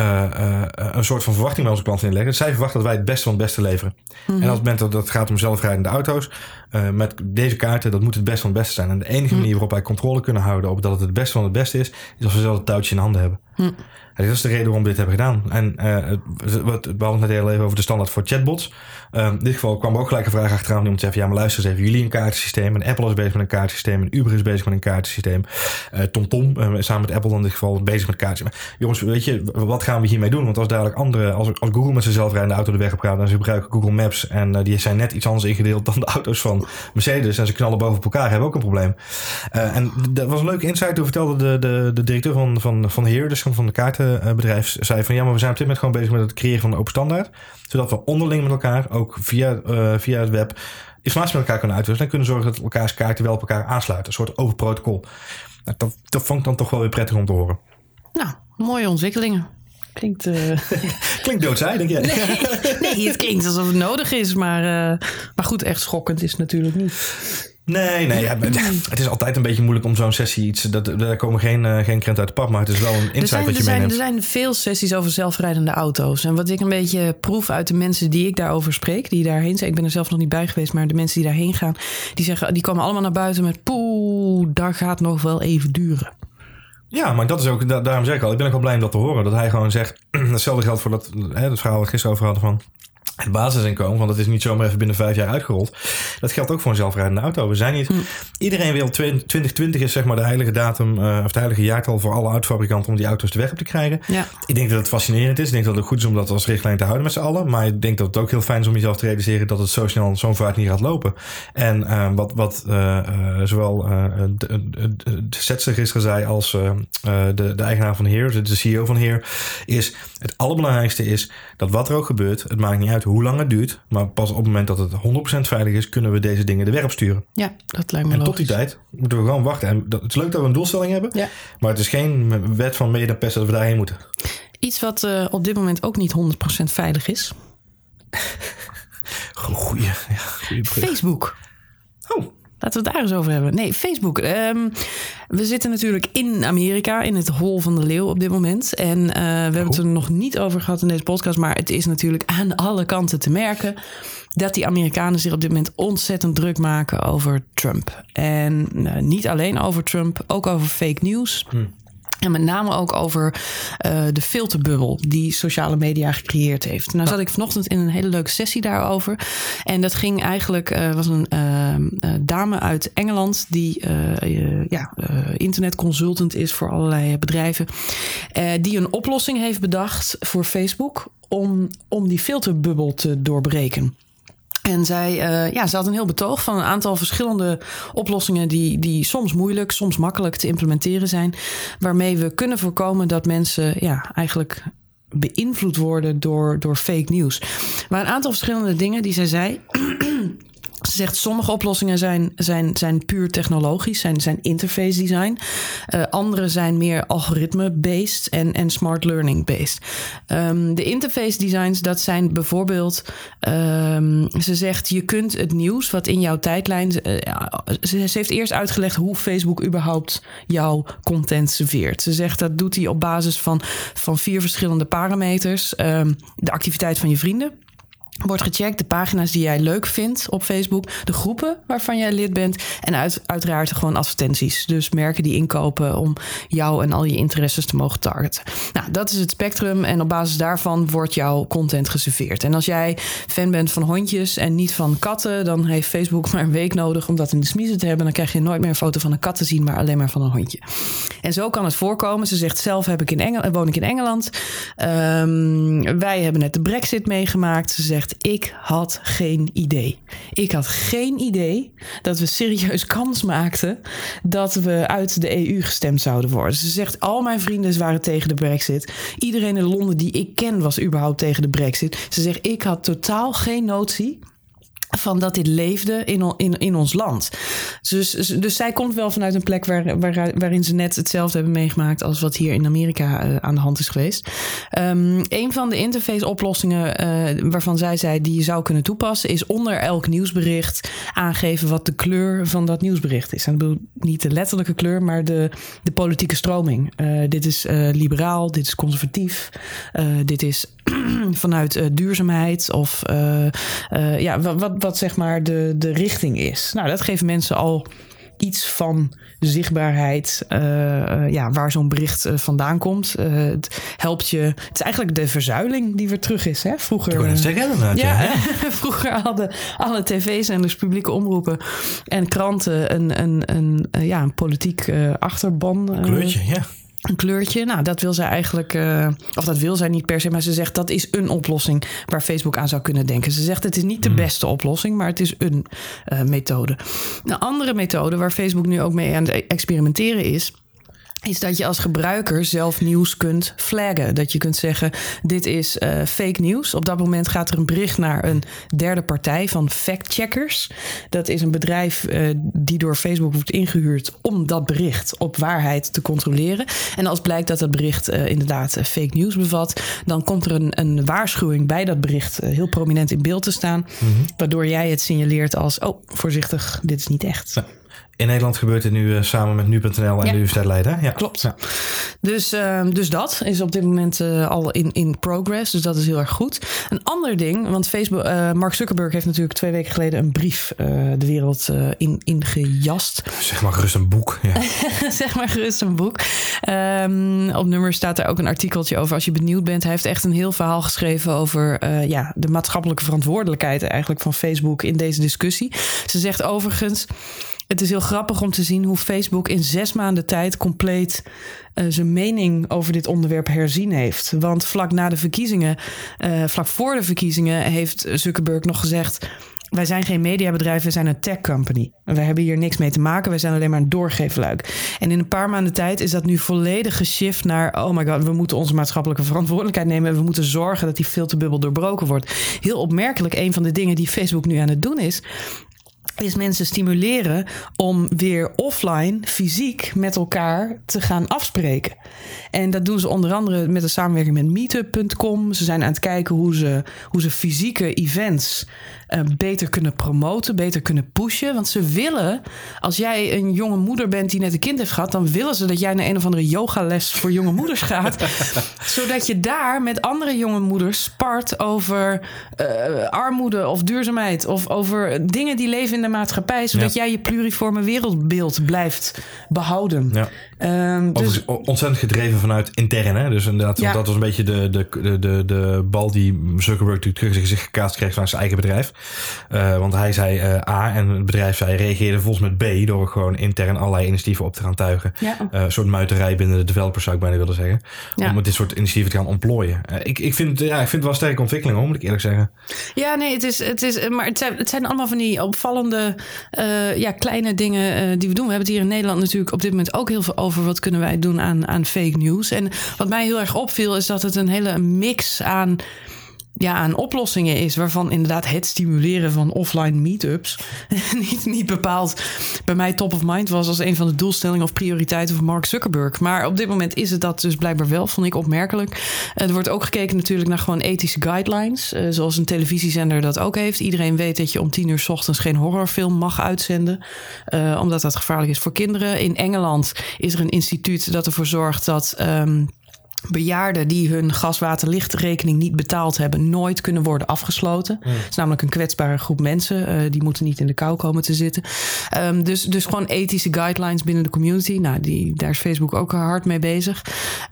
Speaker 2: uh, uh, een soort van verwachting bij onze klanten inleggen. Zij verwachten dat wij het beste van het beste leveren. Mm-hmm. En als het moment dat het gaat om zelfrijdende auto's, uh, met deze kaarten, dat moet het beste van het beste zijn. En de enige mm. manier waarop wij controle kunnen houden op dat het het beste van het beste is, is als we zelf het touwtje in handen hebben. Mm. En dat is de reden waarom we dit hebben gedaan. En we hadden net heel even over de standaard voor chatbots. In dit geval kwam ook gelijk een vraag achteraan. Iemand zei: Ja, maar luister eens even. Jullie een kaartensysteem. En Apple is bezig met een kaartensysteem. En Uber is bezig met een kaartensysteem. TomTom, uh, samen met Apple in dit geval, bezig met. Maar jongens, weet je, wat gaan we hiermee doen? Want als dadelijk andere, als, als Google met zijn zelfrijdende auto de weg op gaat. en ze gebruiken Google Maps. en die zijn net iets anders ingedeeld dan de auto's van Mercedes. en ze knallen boven elkaar, hebben ook een probleem. en dat was een leuke insight. Toen vertelde de, de, de directeur van, van, van Heer, dus van de kaartenbedrijf, zei van ja, maar we zijn op dit moment gewoon bezig met het creëren van een open standaard. Zodat we onderling met elkaar, ook via, uh, het web, informatie met elkaar kunnen uitwisselen. En kunnen zorgen dat elkaars kaarten wel op elkaar aansluiten. Een soort open protocol. Nou, dat, dat vond ik dan toch wel weer prettig om te horen.
Speaker 1: Nou, mooie ontwikkelingen. Klinkt. Uh... [laughs]
Speaker 2: klinkt doodzaai, denk jij?
Speaker 1: Nee, nee, het klinkt alsof het nodig is. Maar, uh, maar goed, echt schokkend is het natuurlijk niet.
Speaker 2: Nee, nee. Ja, het is altijd een beetje moeilijk om zo'n sessie iets. Dat, daar komen geen, uh, geen krent uit de pap, maar het is wel een insight wat je
Speaker 1: zijn,
Speaker 2: meeneemt.
Speaker 1: Er zijn veel sessies over zelfrijdende auto's. En wat ik een beetje proef uit de mensen die ik daarover spreek, die daarheen zijn. Ik ben er zelf nog niet bij geweest, maar de mensen die daarheen gaan, die, zeggen, die komen allemaal naar buiten met poeh, daar gaat nog wel even duren.
Speaker 2: Ja, maar dat is ook, daarom zeg ik al, ik ben ook wel blij om dat te horen. Dat hij gewoon zegt, [clears throat] hetzelfde geldt voor dat, hè, dat verhaal wat we gisteren over hadden van het basisinkomen, want dat is niet zomaar even binnen vijf jaar uitgerold. Dat geldt ook voor een zelfrijdende auto. We zijn niet. Hm. Iedereen wil 2020 is zeg maar de heilige datum uh, of het heilige jaartal voor alle autofabrikanten om die auto's de weg op te krijgen.
Speaker 1: Ja.
Speaker 2: Ik denk dat het fascinerend is. Ik denk dat het goed is om dat als richtlijn te houden met z'n allen. Maar ik denk dat het ook heel fijn is om jezelf te realiseren dat het zo snel zo'n vaart niet gaat lopen. En uh, wat, wat uh, zowel de, Zetzer gisteren zei als de, de eigenaar van Heer, de CEO van Heer, is het allerbelangrijkste is dat wat er ook gebeurt, het maakt niet uit hoe lang het duurt. Maar pas op het moment dat het 100% veilig is, kunnen we deze dingen de weg op sturen.
Speaker 1: Ja, dat lijkt me
Speaker 2: En tot die tijd moeten we gewoon wachten. En dat, het is leuk dat we een doelstelling hebben.
Speaker 1: Ja.
Speaker 2: Maar het is geen wet van mede dat we daarheen moeten.
Speaker 1: Iets wat uh, op dit moment ook niet 100% veilig is. [laughs]
Speaker 2: Goeie, ja, goeie
Speaker 1: Facebook.
Speaker 2: Oh.
Speaker 1: Laten we het daar eens over hebben. Nee, Facebook. Um, we zitten natuurlijk in Amerika, in het hol van de leeuw op dit moment. En uh, we hebben het er nog niet over gehad in deze podcast. Maar het is natuurlijk aan alle kanten te merken dat die Amerikanen zich op dit moment ontzettend druk maken over Trump. En uh, niet alleen over Trump, ook over fake news. Hm. En met name ook over uh, de filterbubbel die sociale media gecreëerd heeft. Nou zat ik vanochtend in een hele leuke sessie daarover. En dat ging eigenlijk, uh, was een uh, dame uit Engeland die ja, internetconsultant is voor allerlei bedrijven. die een oplossing heeft bedacht voor Facebook om, om die filterbubbel te doorbreken. En zij, uh, ja, ze had een heel betoog van een aantal verschillende oplossingen die, die soms moeilijk, soms makkelijk te implementeren zijn. Waarmee we kunnen voorkomen dat mensen ja, eigenlijk beïnvloed worden door, door fake nieuws. Maar een aantal verschillende dingen die zij zei. Ze zegt sommige oplossingen zijn, zijn, zijn puur technologisch, zijn, zijn interface design. Uh, andere zijn meer algoritme-based en, en smart learning-based. Um, de interface designs, dat zijn bijvoorbeeld, um, ze zegt je kunt het nieuws wat in jouw tijdlijn. Uh, ze, heeft eerst uitgelegd hoe Facebook überhaupt jouw content serveert. Ze zegt dat doet hij op basis van, van vier verschillende parameters. Um, de activiteit van je vrienden wordt gecheckt. De pagina's die jij leuk vindt op Facebook. De groepen waarvan jij lid bent. En uit, uiteraard gewoon advertenties. Dus merken die inkopen om jou en al je interesses te mogen targeten. Nou, dat is het spectrum. En op basis daarvan wordt jouw content geserveerd. En als jij fan bent van hondjes en niet van katten... dan heeft Facebook maar een week nodig om dat in de smiezen te hebben. Dan krijg je nooit meer een foto van een kat te zien... maar alleen maar van een hondje. En zo kan het voorkomen. Ze zegt zelf heb ik in Engel woon ik in Engeland. Um, wij hebben net de brexit meegemaakt. Ze zegt Ik had geen idee. Ik had geen idee dat we serieus kans maakten dat we uit de EU gestemd zouden worden. Ze zegt: Al mijn vrienden waren tegen de Brexit. Iedereen in Londen die ik ken was überhaupt tegen de Brexit. Ze zegt: Ik had totaal geen notie van dat dit leefde in, in, in ons land. Dus, dus zij komt wel vanuit een plek waar, waar, waarin ze net hetzelfde hebben meegemaakt als wat hier in Amerika uh, aan de hand is geweest. Um, een van de interface oplossingen uh, waarvan zij zei die je zou kunnen toepassen, is onder elk nieuwsbericht aangeven wat de kleur van dat nieuwsbericht is. En ik bedoel niet de letterlijke kleur, maar de, de politieke stroming. Uh, dit is liberaal, dit is conservatief, dit is [clears throat] vanuit duurzaamheid of ja, wat wat zeg maar de, de richting is. Nou, dat geeft mensen al iets van zichtbaarheid, ja, waar zo'n bericht vandaan komt. het helpt je. Het is eigenlijk de verzuiling die weer terug is. Hè? Vroeger.
Speaker 2: Zeggen, ja, [laughs]
Speaker 1: vroeger hadden alle tv's-zenders, publieke omroepen en kranten een, een, een, ja, een politiek achterban.
Speaker 2: Kleurtje, ja
Speaker 1: een kleurtje. Nou, dat wil zij eigenlijk, uh, of dat wil zij niet per se, maar ze zegt dat is een oplossing waar Facebook aan zou kunnen denken. Ze zegt het is niet de hmm. beste oplossing, maar het is een uh, methode. Een andere methode waar Facebook nu ook mee aan het experimenteren is, is dat je als gebruiker zelf nieuws kunt flaggen. Dat je kunt zeggen, dit is uh, fake nieuws. Op dat moment gaat er een bericht naar een derde partij van factcheckers. Dat is een bedrijf uh, die door Facebook wordt ingehuurd om dat bericht op waarheid te controleren. En als blijkt dat het bericht uh, inderdaad fake nieuws bevat, dan komt er een, een waarschuwing bij dat bericht heel prominent in beeld te staan. Mm -hmm. Waardoor jij het signaleert als, oh, voorzichtig, dit is niet echt.
Speaker 2: Ja. In Nederland gebeurt het nu uh, samen met nu.nl en ja. de Universiteit Leiden. Ja,
Speaker 1: klopt. Ja. Dus, uh, dus dat is op dit moment uh, al in, in progress. Dus dat is heel erg goed. Een ander ding, want Facebook, Mark Zuckerberg heeft natuurlijk twee weken geleden een brief de wereld in, ingejast.
Speaker 2: Zeg maar gerust een boek. Ja. [laughs]
Speaker 1: zeg maar gerust een boek. Um, op nummer staat er ook een artikeltje over als je benieuwd bent. Hij heeft echt een heel verhaal geschreven over ja, de maatschappelijke verantwoordelijkheid eigenlijk van Facebook in deze discussie. Ze zegt overigens. Het is heel grappig om te zien hoe Facebook in zes maanden tijd compleet uh, zijn mening over dit onderwerp herzien heeft. Want vlak na de verkiezingen, uh, vlak voor de verkiezingen, heeft Zuckerberg nog gezegd. Wij zijn geen mediabedrijf, we zijn een tech company. We hebben hier niks mee te maken, wij zijn alleen maar een doorgeefluik. En in een paar maanden tijd is dat nu volledig geshift naar... oh my god, we moeten onze maatschappelijke verantwoordelijkheid nemen... en we moeten zorgen dat die filterbubbel doorbroken wordt. Heel opmerkelijk, een van de dingen die Facebook nu aan het doen is is mensen stimuleren om weer offline, fysiek met elkaar te gaan afspreken. En dat doen ze onder andere met een samenwerking met meetup.com. Ze zijn aan het kijken hoe ze, hoe ze fysieke events uh, beter kunnen promoten, beter kunnen pushen. Want ze willen, als jij een jonge moeder bent die net een kind heeft gehad, dan willen ze dat jij naar een of andere yogales voor jonge moeders gaat. [laughs] zodat je daar met andere jonge moeders spart over uh, armoede of duurzaamheid of over dingen die leven in de maatschappij. Zodat ja. jij je pluriforme wereldbeeld blijft behouden.
Speaker 2: Ja. Um, dus... ontzettend gedreven vanuit intern. Hè? Dus inderdaad, ja. dat was een beetje de, de, de, de, bal die Zuckerberg terug zich gekaast kreeg van zijn eigen bedrijf. Uh, want hij zei uh, A en het bedrijf zei, reageerde volgens met B door gewoon intern allerlei initiatieven op te gaan tuigen. Ja. Uh, een soort muiterij binnen de developers zou ik bijna willen zeggen. Ja. Om dit soort initiatieven te gaan ontplooien. ik, ik, vind, ja, ik vind het wel een sterke ontwikkeling hoor, moet ik eerlijk zeggen.
Speaker 1: Ja, nee, het is, het is, maar het zijn, het zijn allemaal van die opvallende ja, kleine dingen die we doen. We hebben het hier in Nederland natuurlijk op dit moment ook heel veel over. Wat kunnen wij doen aan, aan fake news? En wat mij heel erg opviel is dat het een hele mix aan ja, aan oplossingen is. Waarvan inderdaad het stimuleren van offline meetups [laughs] niet, niet bepaald bij mij top of mind was als een van de doelstellingen of prioriteiten van Mark Zuckerberg. Maar op dit moment is het dat dus blijkbaar wel, vond ik opmerkelijk. Er wordt ook gekeken natuurlijk naar gewoon ethische guidelines. Uh, zoals een televisiezender dat ook heeft. Iedereen weet dat je om tien uur s ochtends geen horrorfilm mag uitzenden. Uh, omdat dat gevaarlijk is voor kinderen. In Engeland is er een instituut dat ervoor zorgt dat. Um, bejaarden die hun gaswaterlichtrekening niet betaald hebben, nooit kunnen worden afgesloten. Het is namelijk een kwetsbare groep mensen. Uh, die moeten niet in de kou komen te zitten. Um, dus, dus gewoon ethische guidelines binnen de community. Nou, die, daar is Facebook ook hard mee bezig.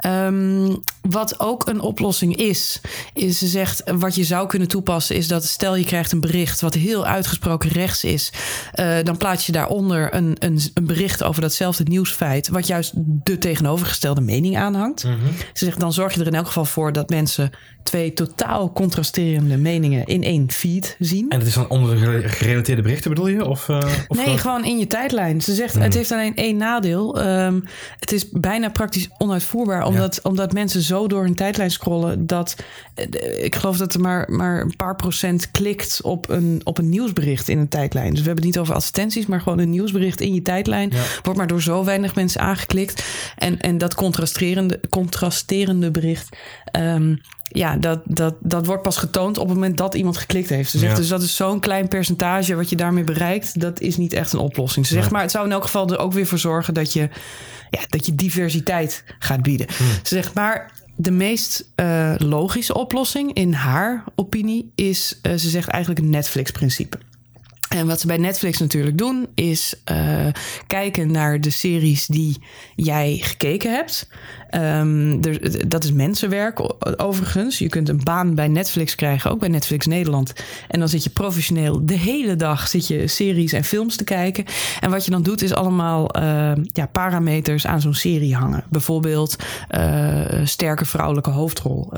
Speaker 1: Um, wat ook een oplossing is, is ze zegt wat je zou kunnen toepassen, is dat stel je krijgt een bericht wat heel uitgesproken rechts is, uh, dan plaats je daaronder een, een, een bericht over datzelfde nieuwsfeit, wat juist de tegenovergestelde mening aanhangt. Mm -hmm Ze dan zorg je er in elk geval voor dat mensen twee totaal contrasterende meningen in één feed zien.
Speaker 2: En het is dan onder de gerelateerde berichten bedoel je? Of, uh, of
Speaker 1: nee, gewoon in je tijdlijn. Ze zegt, het heeft alleen één nadeel. Um, het is bijna praktisch onuitvoerbaar, omdat, ja. omdat mensen zo door hun tijdlijn scrollen dat ik geloof dat er maar, maar een paar procent klikt op een, op een nieuwsbericht in een tijdlijn. Dus we hebben het niet over advertenties, maar gewoon een nieuwsbericht in je tijdlijn. Ja. Wordt maar door zo weinig mensen aangeklikt. En, en dat contrasterende, contrasterende bericht. Um, ja, dat, dat, dat wordt pas getoond op het moment dat iemand geklikt heeft. Ze zegt dus dat is zo'n klein percentage wat je daarmee bereikt. Dat is niet echt een oplossing. Ze zegt maar het zou in elk geval er ook weer voor zorgen dat je, ja, dat je diversiteit gaat bieden. Ze zegt maar de meest uh, logische oplossing in haar opinie is, uh, ze zegt eigenlijk een Netflix-principe. En wat ze bij Netflix natuurlijk doen, is uh, kijken naar de series die jij gekeken hebt. Er, dat is mensenwerk overigens. Je kunt een baan bij Netflix krijgen, ook bij Netflix Nederland. En dan zit je professioneel de hele dag zit je series en films te kijken. En wat je dan doet is allemaal uh, ja, parameters aan zo'n serie hangen. Bijvoorbeeld uh, sterke vrouwelijke hoofdrol.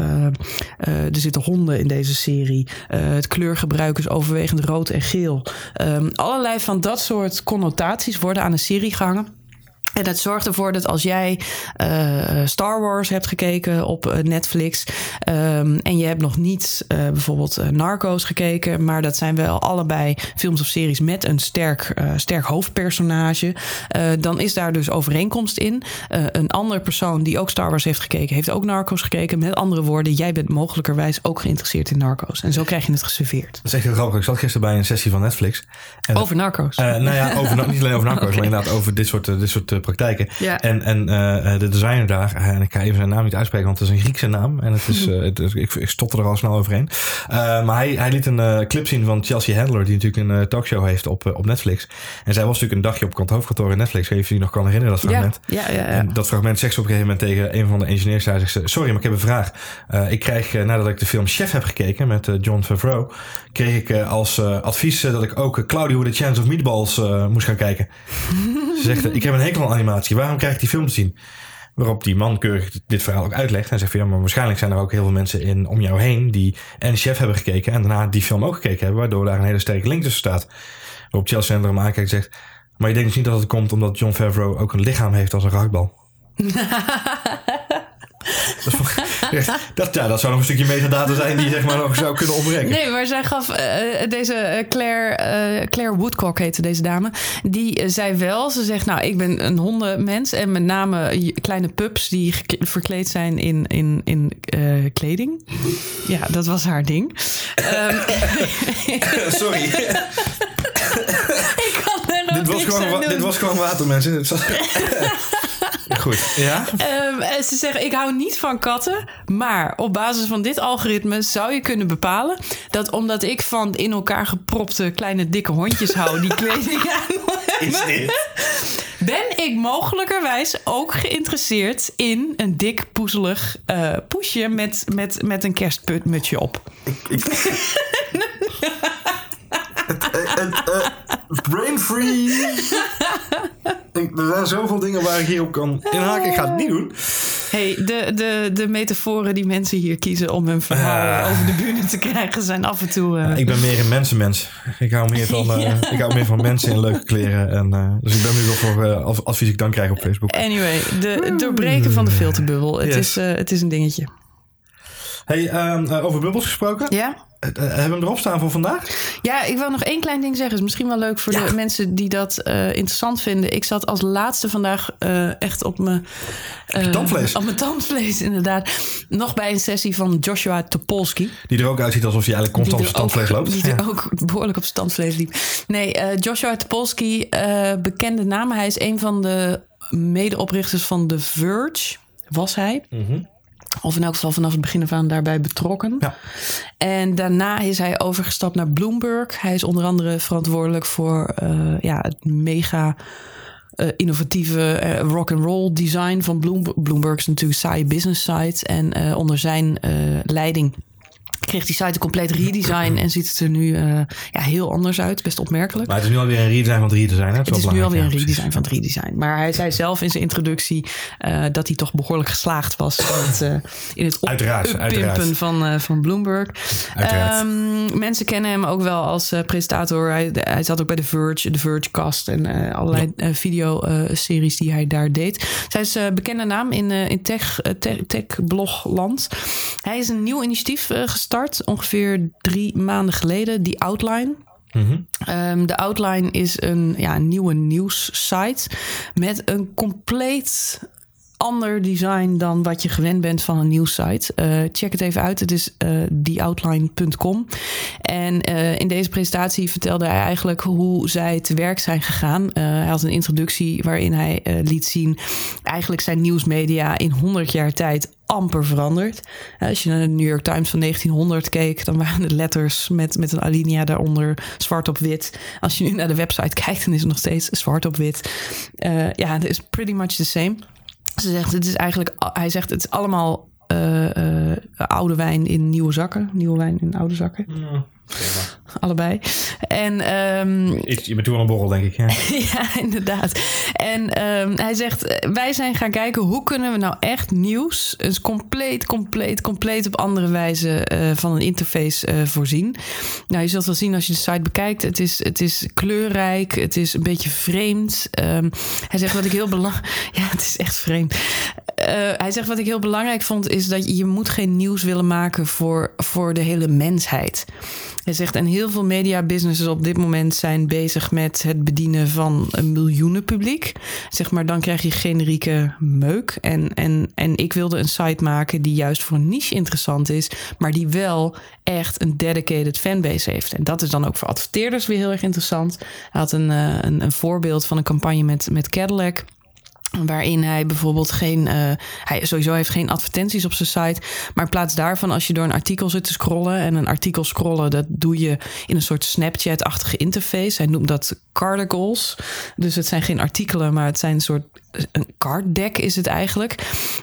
Speaker 1: er zitten honden in deze serie. het kleurgebruik is overwegend rood en geel. Um, allerlei van dat soort connotaties worden aan een serie gehangen. En dat zorgt ervoor dat als jij uh, Star Wars hebt gekeken op uh, Netflix um, en je hebt nog niet uh, bijvoorbeeld Narcos gekeken, maar dat zijn wel allebei films of series met een sterk, sterk hoofdpersonage, dan is daar dus overeenkomst in. een andere persoon die ook Star Wars heeft gekeken, heeft ook Narcos gekeken. Met andere woorden, jij bent mogelijkerwijs ook geïnteresseerd in Narcos. En zo krijg je het geserveerd.
Speaker 2: Dat is echt heel grappig. Ik zat gisteren bij een sessie van Netflix.
Speaker 1: En over Narcos?
Speaker 2: nou ja, over, niet alleen over Narcos, [laughs] okay. maar inderdaad over dit soort, dit soort praktijken.
Speaker 1: Ja.
Speaker 2: En, en uh, de designer daar, en ik ga even zijn naam niet uitspreken, want het is een Griekse naam. En het is, uh, het, ik, ik stotter er al snel overheen. Uh, maar hij, hij liet een clip zien van Chelsea Handler, die natuurlijk een talkshow heeft op, op Netflix. En zij was natuurlijk een dagje op hoofdkantoor in Netflix. Even je nog kan herinneren, dat fragment.
Speaker 1: Ja, ja, ja,
Speaker 2: En dat fragment zegt ze op een gegeven moment tegen een van de engineers. Zei ze, sorry, maar ik heb een vraag. ik krijg, nadat ik de film Chef heb gekeken met John Favreau, kreeg ik als advies dat ik ook Claudio a Chance of Meatballs moest gaan kijken. [laughs] ze zegt, ik heb een hekel aan animatie. Waarom krijg ik die film te zien? Waarop die man keurig dit verhaal ook uitlegt. En zegt van ja, maar waarschijnlijk zijn er ook heel veel mensen in om jou heen die en chef hebben gekeken en daarna die film ook gekeken hebben, waardoor daar een hele sterke link tussen staat. Waarop Chelsea hem aankijkt en zegt, maar je denkt dus niet dat het komt omdat John Favreau ook een lichaam heeft als een rakbal. [laughs] dat, [laughs] ja, dat zou nog een stukje metadata zijn die zeg maar nog zou kunnen ontbreken.
Speaker 1: Nee, maar zij gaf uh, deze Claire, uh, Claire Woodcock heette deze dame. Die zei wel, ze zegt nou ik ben een hondenmens en met name kleine pups die verkleed zijn in, in, in kleding. Ja, dat was haar ding. um, [laughs]
Speaker 2: Sorry. [laughs]
Speaker 1: ik kan er nog
Speaker 2: dit was, gewoon, dit was gewoon water, mensen. Goed, ja?
Speaker 1: Um, ze zeggen, ik hou niet van katten. Maar op basis van dit algoritme zou je kunnen bepalen... dat omdat ik van in elkaar gepropte kleine dikke hondjes hou... die [laughs] kleding aan
Speaker 2: Is [laughs] dit?
Speaker 1: Ben ik mogelijkerwijs ook geïnteresseerd in een dik poezelig uh, poesje... met, met, met een kerstmutsje op?
Speaker 2: Ik, ik... [laughs] uh, brain freeze. [laughs] er zijn zoveel dingen waar ik hier op kan inhaken. Ik ga het niet doen.
Speaker 1: Hey, de, de, de metaforen die mensen hier kiezen om hun verhaal uh, over de bühne te krijgen zijn af en toe. Uh...
Speaker 2: ik ben meer een mensenmens. Ik hou meer van, uh, [laughs] ja. ik hou meer van mensen in leuke kleren. En, dus ik ben nu wel voor advies ik dan krijg op Facebook.
Speaker 1: Anyway, de, doorbreken van de filterbubbel. Het, is, het is een dingetje.
Speaker 2: Hey, um, over bubbels gesproken.
Speaker 1: Ja?
Speaker 2: Hebben we hem erop staan voor vandaag?
Speaker 1: Ja, ik wil nog één klein ding zeggen. is misschien wel leuk voor ja. de mensen die dat uh, interessant vinden. Ik zat als laatste vandaag uh, echt op mijn...
Speaker 2: Uh, tandvlees.
Speaker 1: Op mijn tandvlees, inderdaad. Nog bij een sessie van Joshua Topolsky.
Speaker 2: Die er ook uitziet alsof hij eigenlijk constant op tandvlees loopt.
Speaker 1: Die ja. er ook behoorlijk op tandvlees liep. Nee, Joshua Topolsky, bekende naam. Hij is een van de medeoprichters van The Verge. Was hij.
Speaker 2: Mm -hmm.
Speaker 1: Of in elk geval vanaf het begin af aan daarbij betrokken.
Speaker 2: Ja.
Speaker 1: En daarna is hij overgestapt naar Bloomberg. Hij is onder andere verantwoordelijk voor uh, ja, het mega uh, innovatieve uh, rock and roll design van Bloomberg. Bloomberg is natuurlijk een saaie business site. En onder zijn leiding kreeg die site een compleet redesign en ziet het er nu eh, ja, heel anders uit. Best opmerkelijk.
Speaker 2: Maar het is nu alweer een redesign van het redesign. Hè?
Speaker 1: Het is nu alweer
Speaker 2: ja,
Speaker 1: een redesign van het redesign. Maar hij zei zelf in zijn introductie eh, dat hij toch behoorlijk geslaagd was in het, eh, in het uppimpen
Speaker 2: uiteraard.
Speaker 1: van, eh, van Bloomberg. Ehm, mensen kennen hem ook wel als eh, presentator. Hij, hij zat ook bij The Verge, The Vergecast en eh, allerlei video-series die hij daar deed. Zij is een bekende naam in, eh, in tech, eh, tech, tech-blogland. Hij is een nieuw initiatief eh, gestart, ongeveer drie maanden geleden, die Outline.
Speaker 2: Mhm.
Speaker 1: Ehm, de Outline is een ja, een nieuwe nieuwssite met een compleet ander design dan wat je gewend bent van een nieuwssite. Eh check het even uit. Het is eh theoutline.com. En eh, in deze presentatie vertelde hij eigenlijk hoe zij te werk zijn gegaan. Hij had een introductie waarin hij liet zien... eigenlijk zijn nieuwsmedia in 100 jaar tijd amper veranderd. Als je naar de New York Times van 1900 keek... dan waren de letters met, met een alinea daaronder zwart op wit. Als je nu naar de website [laughs] kijkt, dan is het nog steeds zwart op wit. Ja, het is pretty much the same. Ze zegt, het is eigenlijk, hij zegt, het is allemaal eh, eh, oude wijn in nieuwe zakken. Nieuwe wijn in oude zakken. Allebei. En ehm,
Speaker 2: Je bent toen een borrel, denk ik. Ja. [laughs]
Speaker 1: ja, inderdaad. En ehm, hij zegt, wij zijn gaan kijken hoe kunnen we nou echt nieuws, dus compleet, compleet, compleet op andere wijze eh, van een interface eh, voorzien. Nou, je zult wel zien als je de site bekijkt, het is, het is kleurrijk, het is een beetje vreemd. Ehm, hij zegt wat ik heel belangrijk, [laughs] ja, het is echt vreemd. Eh, hij zegt wat ik heel belangrijk vond is dat je, je moet geen nieuws willen maken voor, voor de hele mensheid. Hij zegt, en heel veel media businesses op dit moment zijn bezig met het bedienen van een miljoenen publiek. Zeg maar, dan krijg je generieke meuk. En, en, en ik wilde een site maken die juist voor een niche interessant is, maar die wel echt een dedicated fanbase heeft. En dat is dan ook voor adverteerders weer heel erg interessant. Hij had een, eh, een, een voorbeeld van een campagne met, met Cadillac. Waarin hij bijvoorbeeld geen. eh, hij sowieso heeft geen advertenties op zijn site. Maar in plaats daarvan, als je door een artikel zit te scrollen. En een artikel scrollen, dat doe je in een soort Snapchat-achtige interface. Hij noemt dat cardigals. Dus het zijn geen artikelen, maar het zijn een soort. Een card deck is het eigenlijk.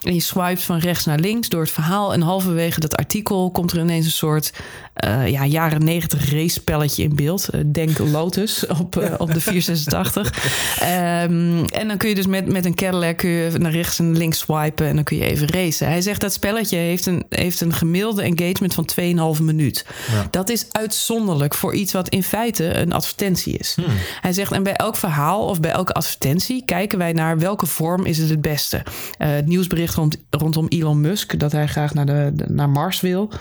Speaker 1: En je swipet van rechts naar links door het verhaal. En halverwege dat artikel komt er ineens een soort. eh, ja, jaren negentig race-spelletje in beeld. Eh, denk Lotus op, eh, op de 486. [laughs] Ehm, en dan kun je dus met, met een Cadillac kun je naar rechts en links swipen en dan kun je even racen. Hij zegt dat spelletje heeft een, heeft een gemiddelde engagement van 2,5 minuut.
Speaker 2: Ja.
Speaker 1: Dat is uitzonderlijk voor iets wat in feite een advertentie is. Hij zegt, en bij elk verhaal of bij elke advertentie kijken wij naar welke vorm is het het beste. Eh, het nieuwsbericht rond, rondom Elon Musk, dat hij graag naar, de, de- naar Mars wil.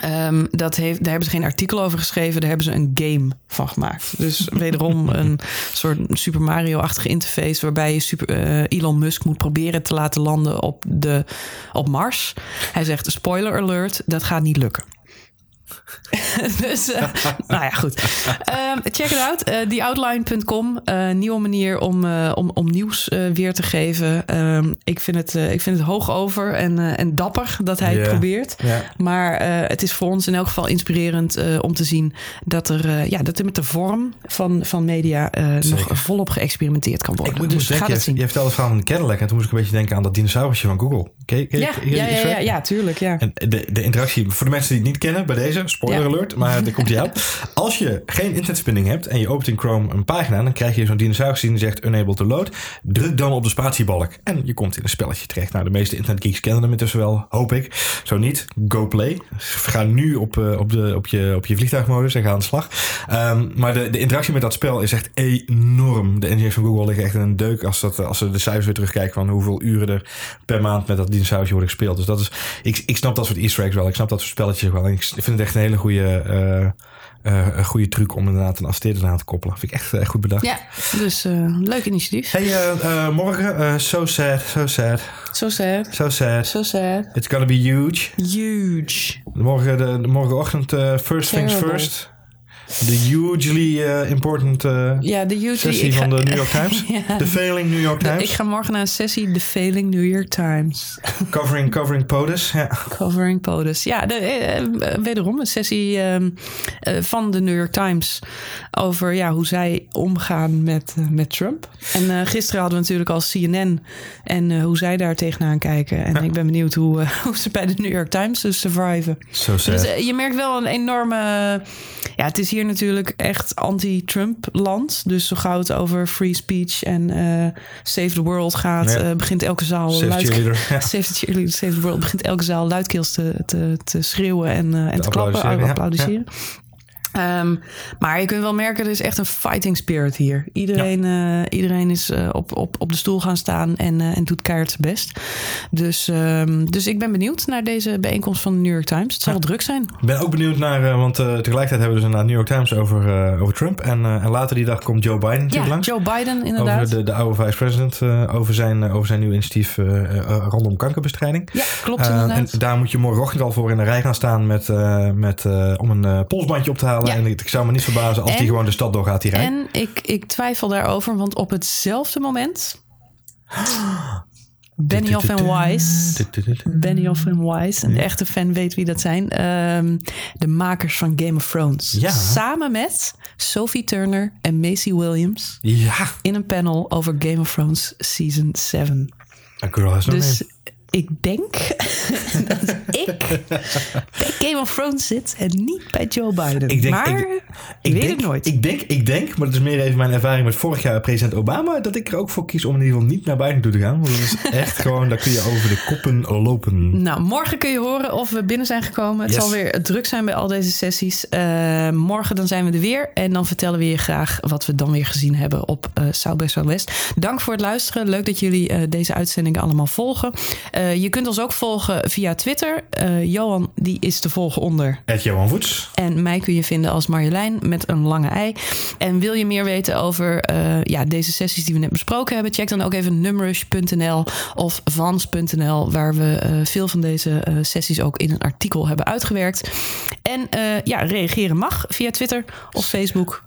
Speaker 1: Ehm, dat heeft, daar hebben ze geen artikel over geschreven, daar hebben ze een game van gemaakt. Dus [laughs] wederom een soort Super Mario-achtige interface waarbij je super, eh, Elon Musk moet proberen te laten landen op, de, op Mars. Hij zegt: spoiler alert, dat gaat niet lukken. [laughs] [laughs] dus, eh, nou ja, goed. Ehm, check it out. eh theoutline.com. eh nieuwe manier om, om, om nieuws weer te geven. Ehm, ik, vind het, ik vind het hoog over en, en dapper dat hij het probeert. Maar het is voor ons in elk geval inspirerend om te zien dat er, ja, dat er met de vorm van, van media nog volop geëxperimenteerd kan worden.
Speaker 2: Ik moet dus
Speaker 1: dus
Speaker 2: je,
Speaker 1: zien.
Speaker 2: je vertelde het verhaal van de Cadillac en toen moest ik een beetje denken aan dat dinosaurusje van Google. Ken, ken,
Speaker 1: Ja,
Speaker 2: je
Speaker 1: ja, ja, ja,
Speaker 2: track?
Speaker 1: ja, tuurlijk. Ja.
Speaker 2: En de, de interactie, voor de mensen die het niet kennen, bij deze, spoiler
Speaker 1: Ja.
Speaker 2: Maar daar komt hij aan. [laughs] Als je geen internetverbinding hebt en je opent in Chrome een pagina, dan krijg je zo'n dinosaurus die zegt unable to load. Druk dan op de spatiebalk en je komt in een spelletje terecht. Nou, de meeste internetgeeks kennen hem intussen wel, hoop ik. Zo niet, go play. Ga nu op, eh, op, de, op, je, op je vliegtuigmodus en ga aan de slag. Ehm, maar de, de interactie met dat spel is echt enorm. De engineers van Google liggen echt in een deuk als, dat, als ze de cijfers weer terugkijken van hoeveel uren er per maand met dat dinosaurusje worden gespeeld. Dus dat is, ik, ik snap dat soort easter eggs wel. Ik snap dat soort spelletjes wel. En ik vind het echt een hele goede, eh, eh, een goede truc om inderdaad een adverteerder aan te koppelen. Vind ik echt, echt goed bedacht.
Speaker 1: ja, dus eh, leuk initiatief.
Speaker 2: Hey, eh, eh, morgen, eh, so sad, so sad,
Speaker 1: So sad.
Speaker 2: so sad.
Speaker 1: So sad.
Speaker 2: It's gonna be huge.
Speaker 1: Huge.
Speaker 2: Morgen, de, morgenochtend, eh, first things first. De hugely uh, important uh,
Speaker 1: ja, de hugely,
Speaker 2: sessie
Speaker 1: ga,
Speaker 2: van de New York [laughs] Times.
Speaker 1: ja,
Speaker 2: de Failing New York Times.
Speaker 1: Ik ga morgen naar een sessie The Failing New York Times. [laughs]
Speaker 2: Covering, covering POTUS. Ja.
Speaker 1: Covering POTUS. Ja, de, uh, wederom een sessie van de New York Times over ja, hoe zij omgaan met, met Trump. En gisteren hadden we natuurlijk al CNN en hoe zij daar tegenaan kijken. En ja. ik ben benieuwd hoe, [laughs] hoe ze bij de New York Times dus surviven.
Speaker 2: So sad.
Speaker 1: Dus je merkt wel een enorme. Ja, het is hier natuurlijk echt anti-Trump land. Dus zo gauw het over free speech en uh, save the world gaat, ja. uh, begint elke zaal
Speaker 2: save
Speaker 1: luid...
Speaker 2: cheerleader. [laughs] Ja.
Speaker 1: Save the cheerleader, save the world. Begint elke zaal luidkeels te, te, te schreeuwen en, uh, en te klappen,
Speaker 2: applaudisseren,
Speaker 1: applaudisseren. Um, maar je kunt wel merken, er is echt een fighting spirit hier. Iedereen, ja. uh, iedereen is uh, op, op, op de stoel gaan staan en, uh, en doet keihard zijn best. Dus, um, dus ik ben benieuwd naar deze bijeenkomst van de New York Times. Het zal ja. wel druk zijn.
Speaker 2: Ik ben ook benieuwd naar, want tegelijkertijd hebben we dus een New York Times over, over Trump. En, en later die dag komt Joe Biden natuurlijk
Speaker 1: ja,
Speaker 2: langs.
Speaker 1: Joe Biden inderdaad.
Speaker 2: Over de, de oude vice-president, over, zijn, over zijn nieuwe initiatief rondom kankerbestrijding.
Speaker 1: Ja, klopt inderdaad.
Speaker 2: En daar moet je morgenochtend al voor in de rij gaan staan met, met, om een polsbandje op te halen.
Speaker 1: Ja.
Speaker 2: En ik zou me niet verbazen als
Speaker 1: En-
Speaker 2: die gewoon de stad doorgaat, die rij.
Speaker 1: En ik, ik twijfel daarover, want op hetzelfde moment. [gasps] Benioff en Weiss. Benioff en Weiss. Een echte fan weet wie dat zijn. Ehm, de makers van Game of Thrones.
Speaker 2: Ja.
Speaker 1: Samen met Sophie Turner en Macy Williams.
Speaker 2: Ja,
Speaker 1: In een panel over Game of Thrones Season 7.
Speaker 2: a girl has no
Speaker 1: Dus
Speaker 2: name.
Speaker 1: Ik denk [laughs] dat ik bij Game of Thrones zit en niet bij Joe Biden.
Speaker 2: Ik denk-
Speaker 1: maar
Speaker 2: ik-
Speaker 1: ik, weet
Speaker 2: denk,
Speaker 1: het nooit.
Speaker 2: Ik denk, ik denk, maar dat is meer even mijn ervaring met vorig jaar president Obama, dat ik er ook voor kies om in ieder geval niet naar buiten toe te gaan. Want dat is echt gewoon, daar kun je over de koppen lopen.
Speaker 1: Nou, morgen kun je horen of we binnen zijn gekomen. Het
Speaker 2: Yes.
Speaker 1: zal weer druk zijn bij al deze sessies. Eh, morgen dan zijn we er weer. En dan vertellen we je graag wat we dan weer gezien hebben op eh South by Southwest. Dank voor het luisteren. Leuk dat jullie eh, deze uitzendingen allemaal volgen. Eh, je kunt ons ook volgen via Twitter. Eh, Johan, die is te volgen onder.
Speaker 2: Ed Johan Voets.
Speaker 1: En mij kun je vinden als Marjolein met een lange ei. En wil je meer weten over eh, ja, deze sessies die we net besproken hebben? Check dan ook even numrush.nl of vans.nl, waar we veel van deze sessies ook in een artikel hebben uitgewerkt. En ja, reageren mag via Twitter of Facebook.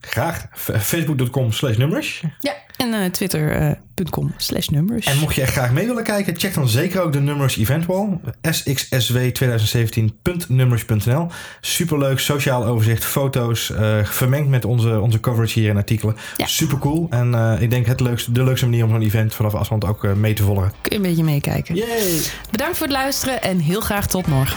Speaker 2: Graag. Facebook.com slash nummers.
Speaker 1: Ja, en eh, twitter.com slash numbers.
Speaker 2: En mocht je echt graag mee willen kijken, check dan zeker ook de Numbers Event Wall. sxsw2017.numbers.nl Superleuk, sociaal overzicht, foto's, eh, vermengd met onze, onze coverage hier in artikelen.
Speaker 1: Ja.
Speaker 2: Super cool. En eh, ik denk het leukste, de leukste manier om zo'n event vanaf afstand ook eh, mee te volgen.
Speaker 1: Kun je een beetje meekijken.
Speaker 2: Yay!
Speaker 1: Bedankt voor het luisteren en heel graag tot morgen.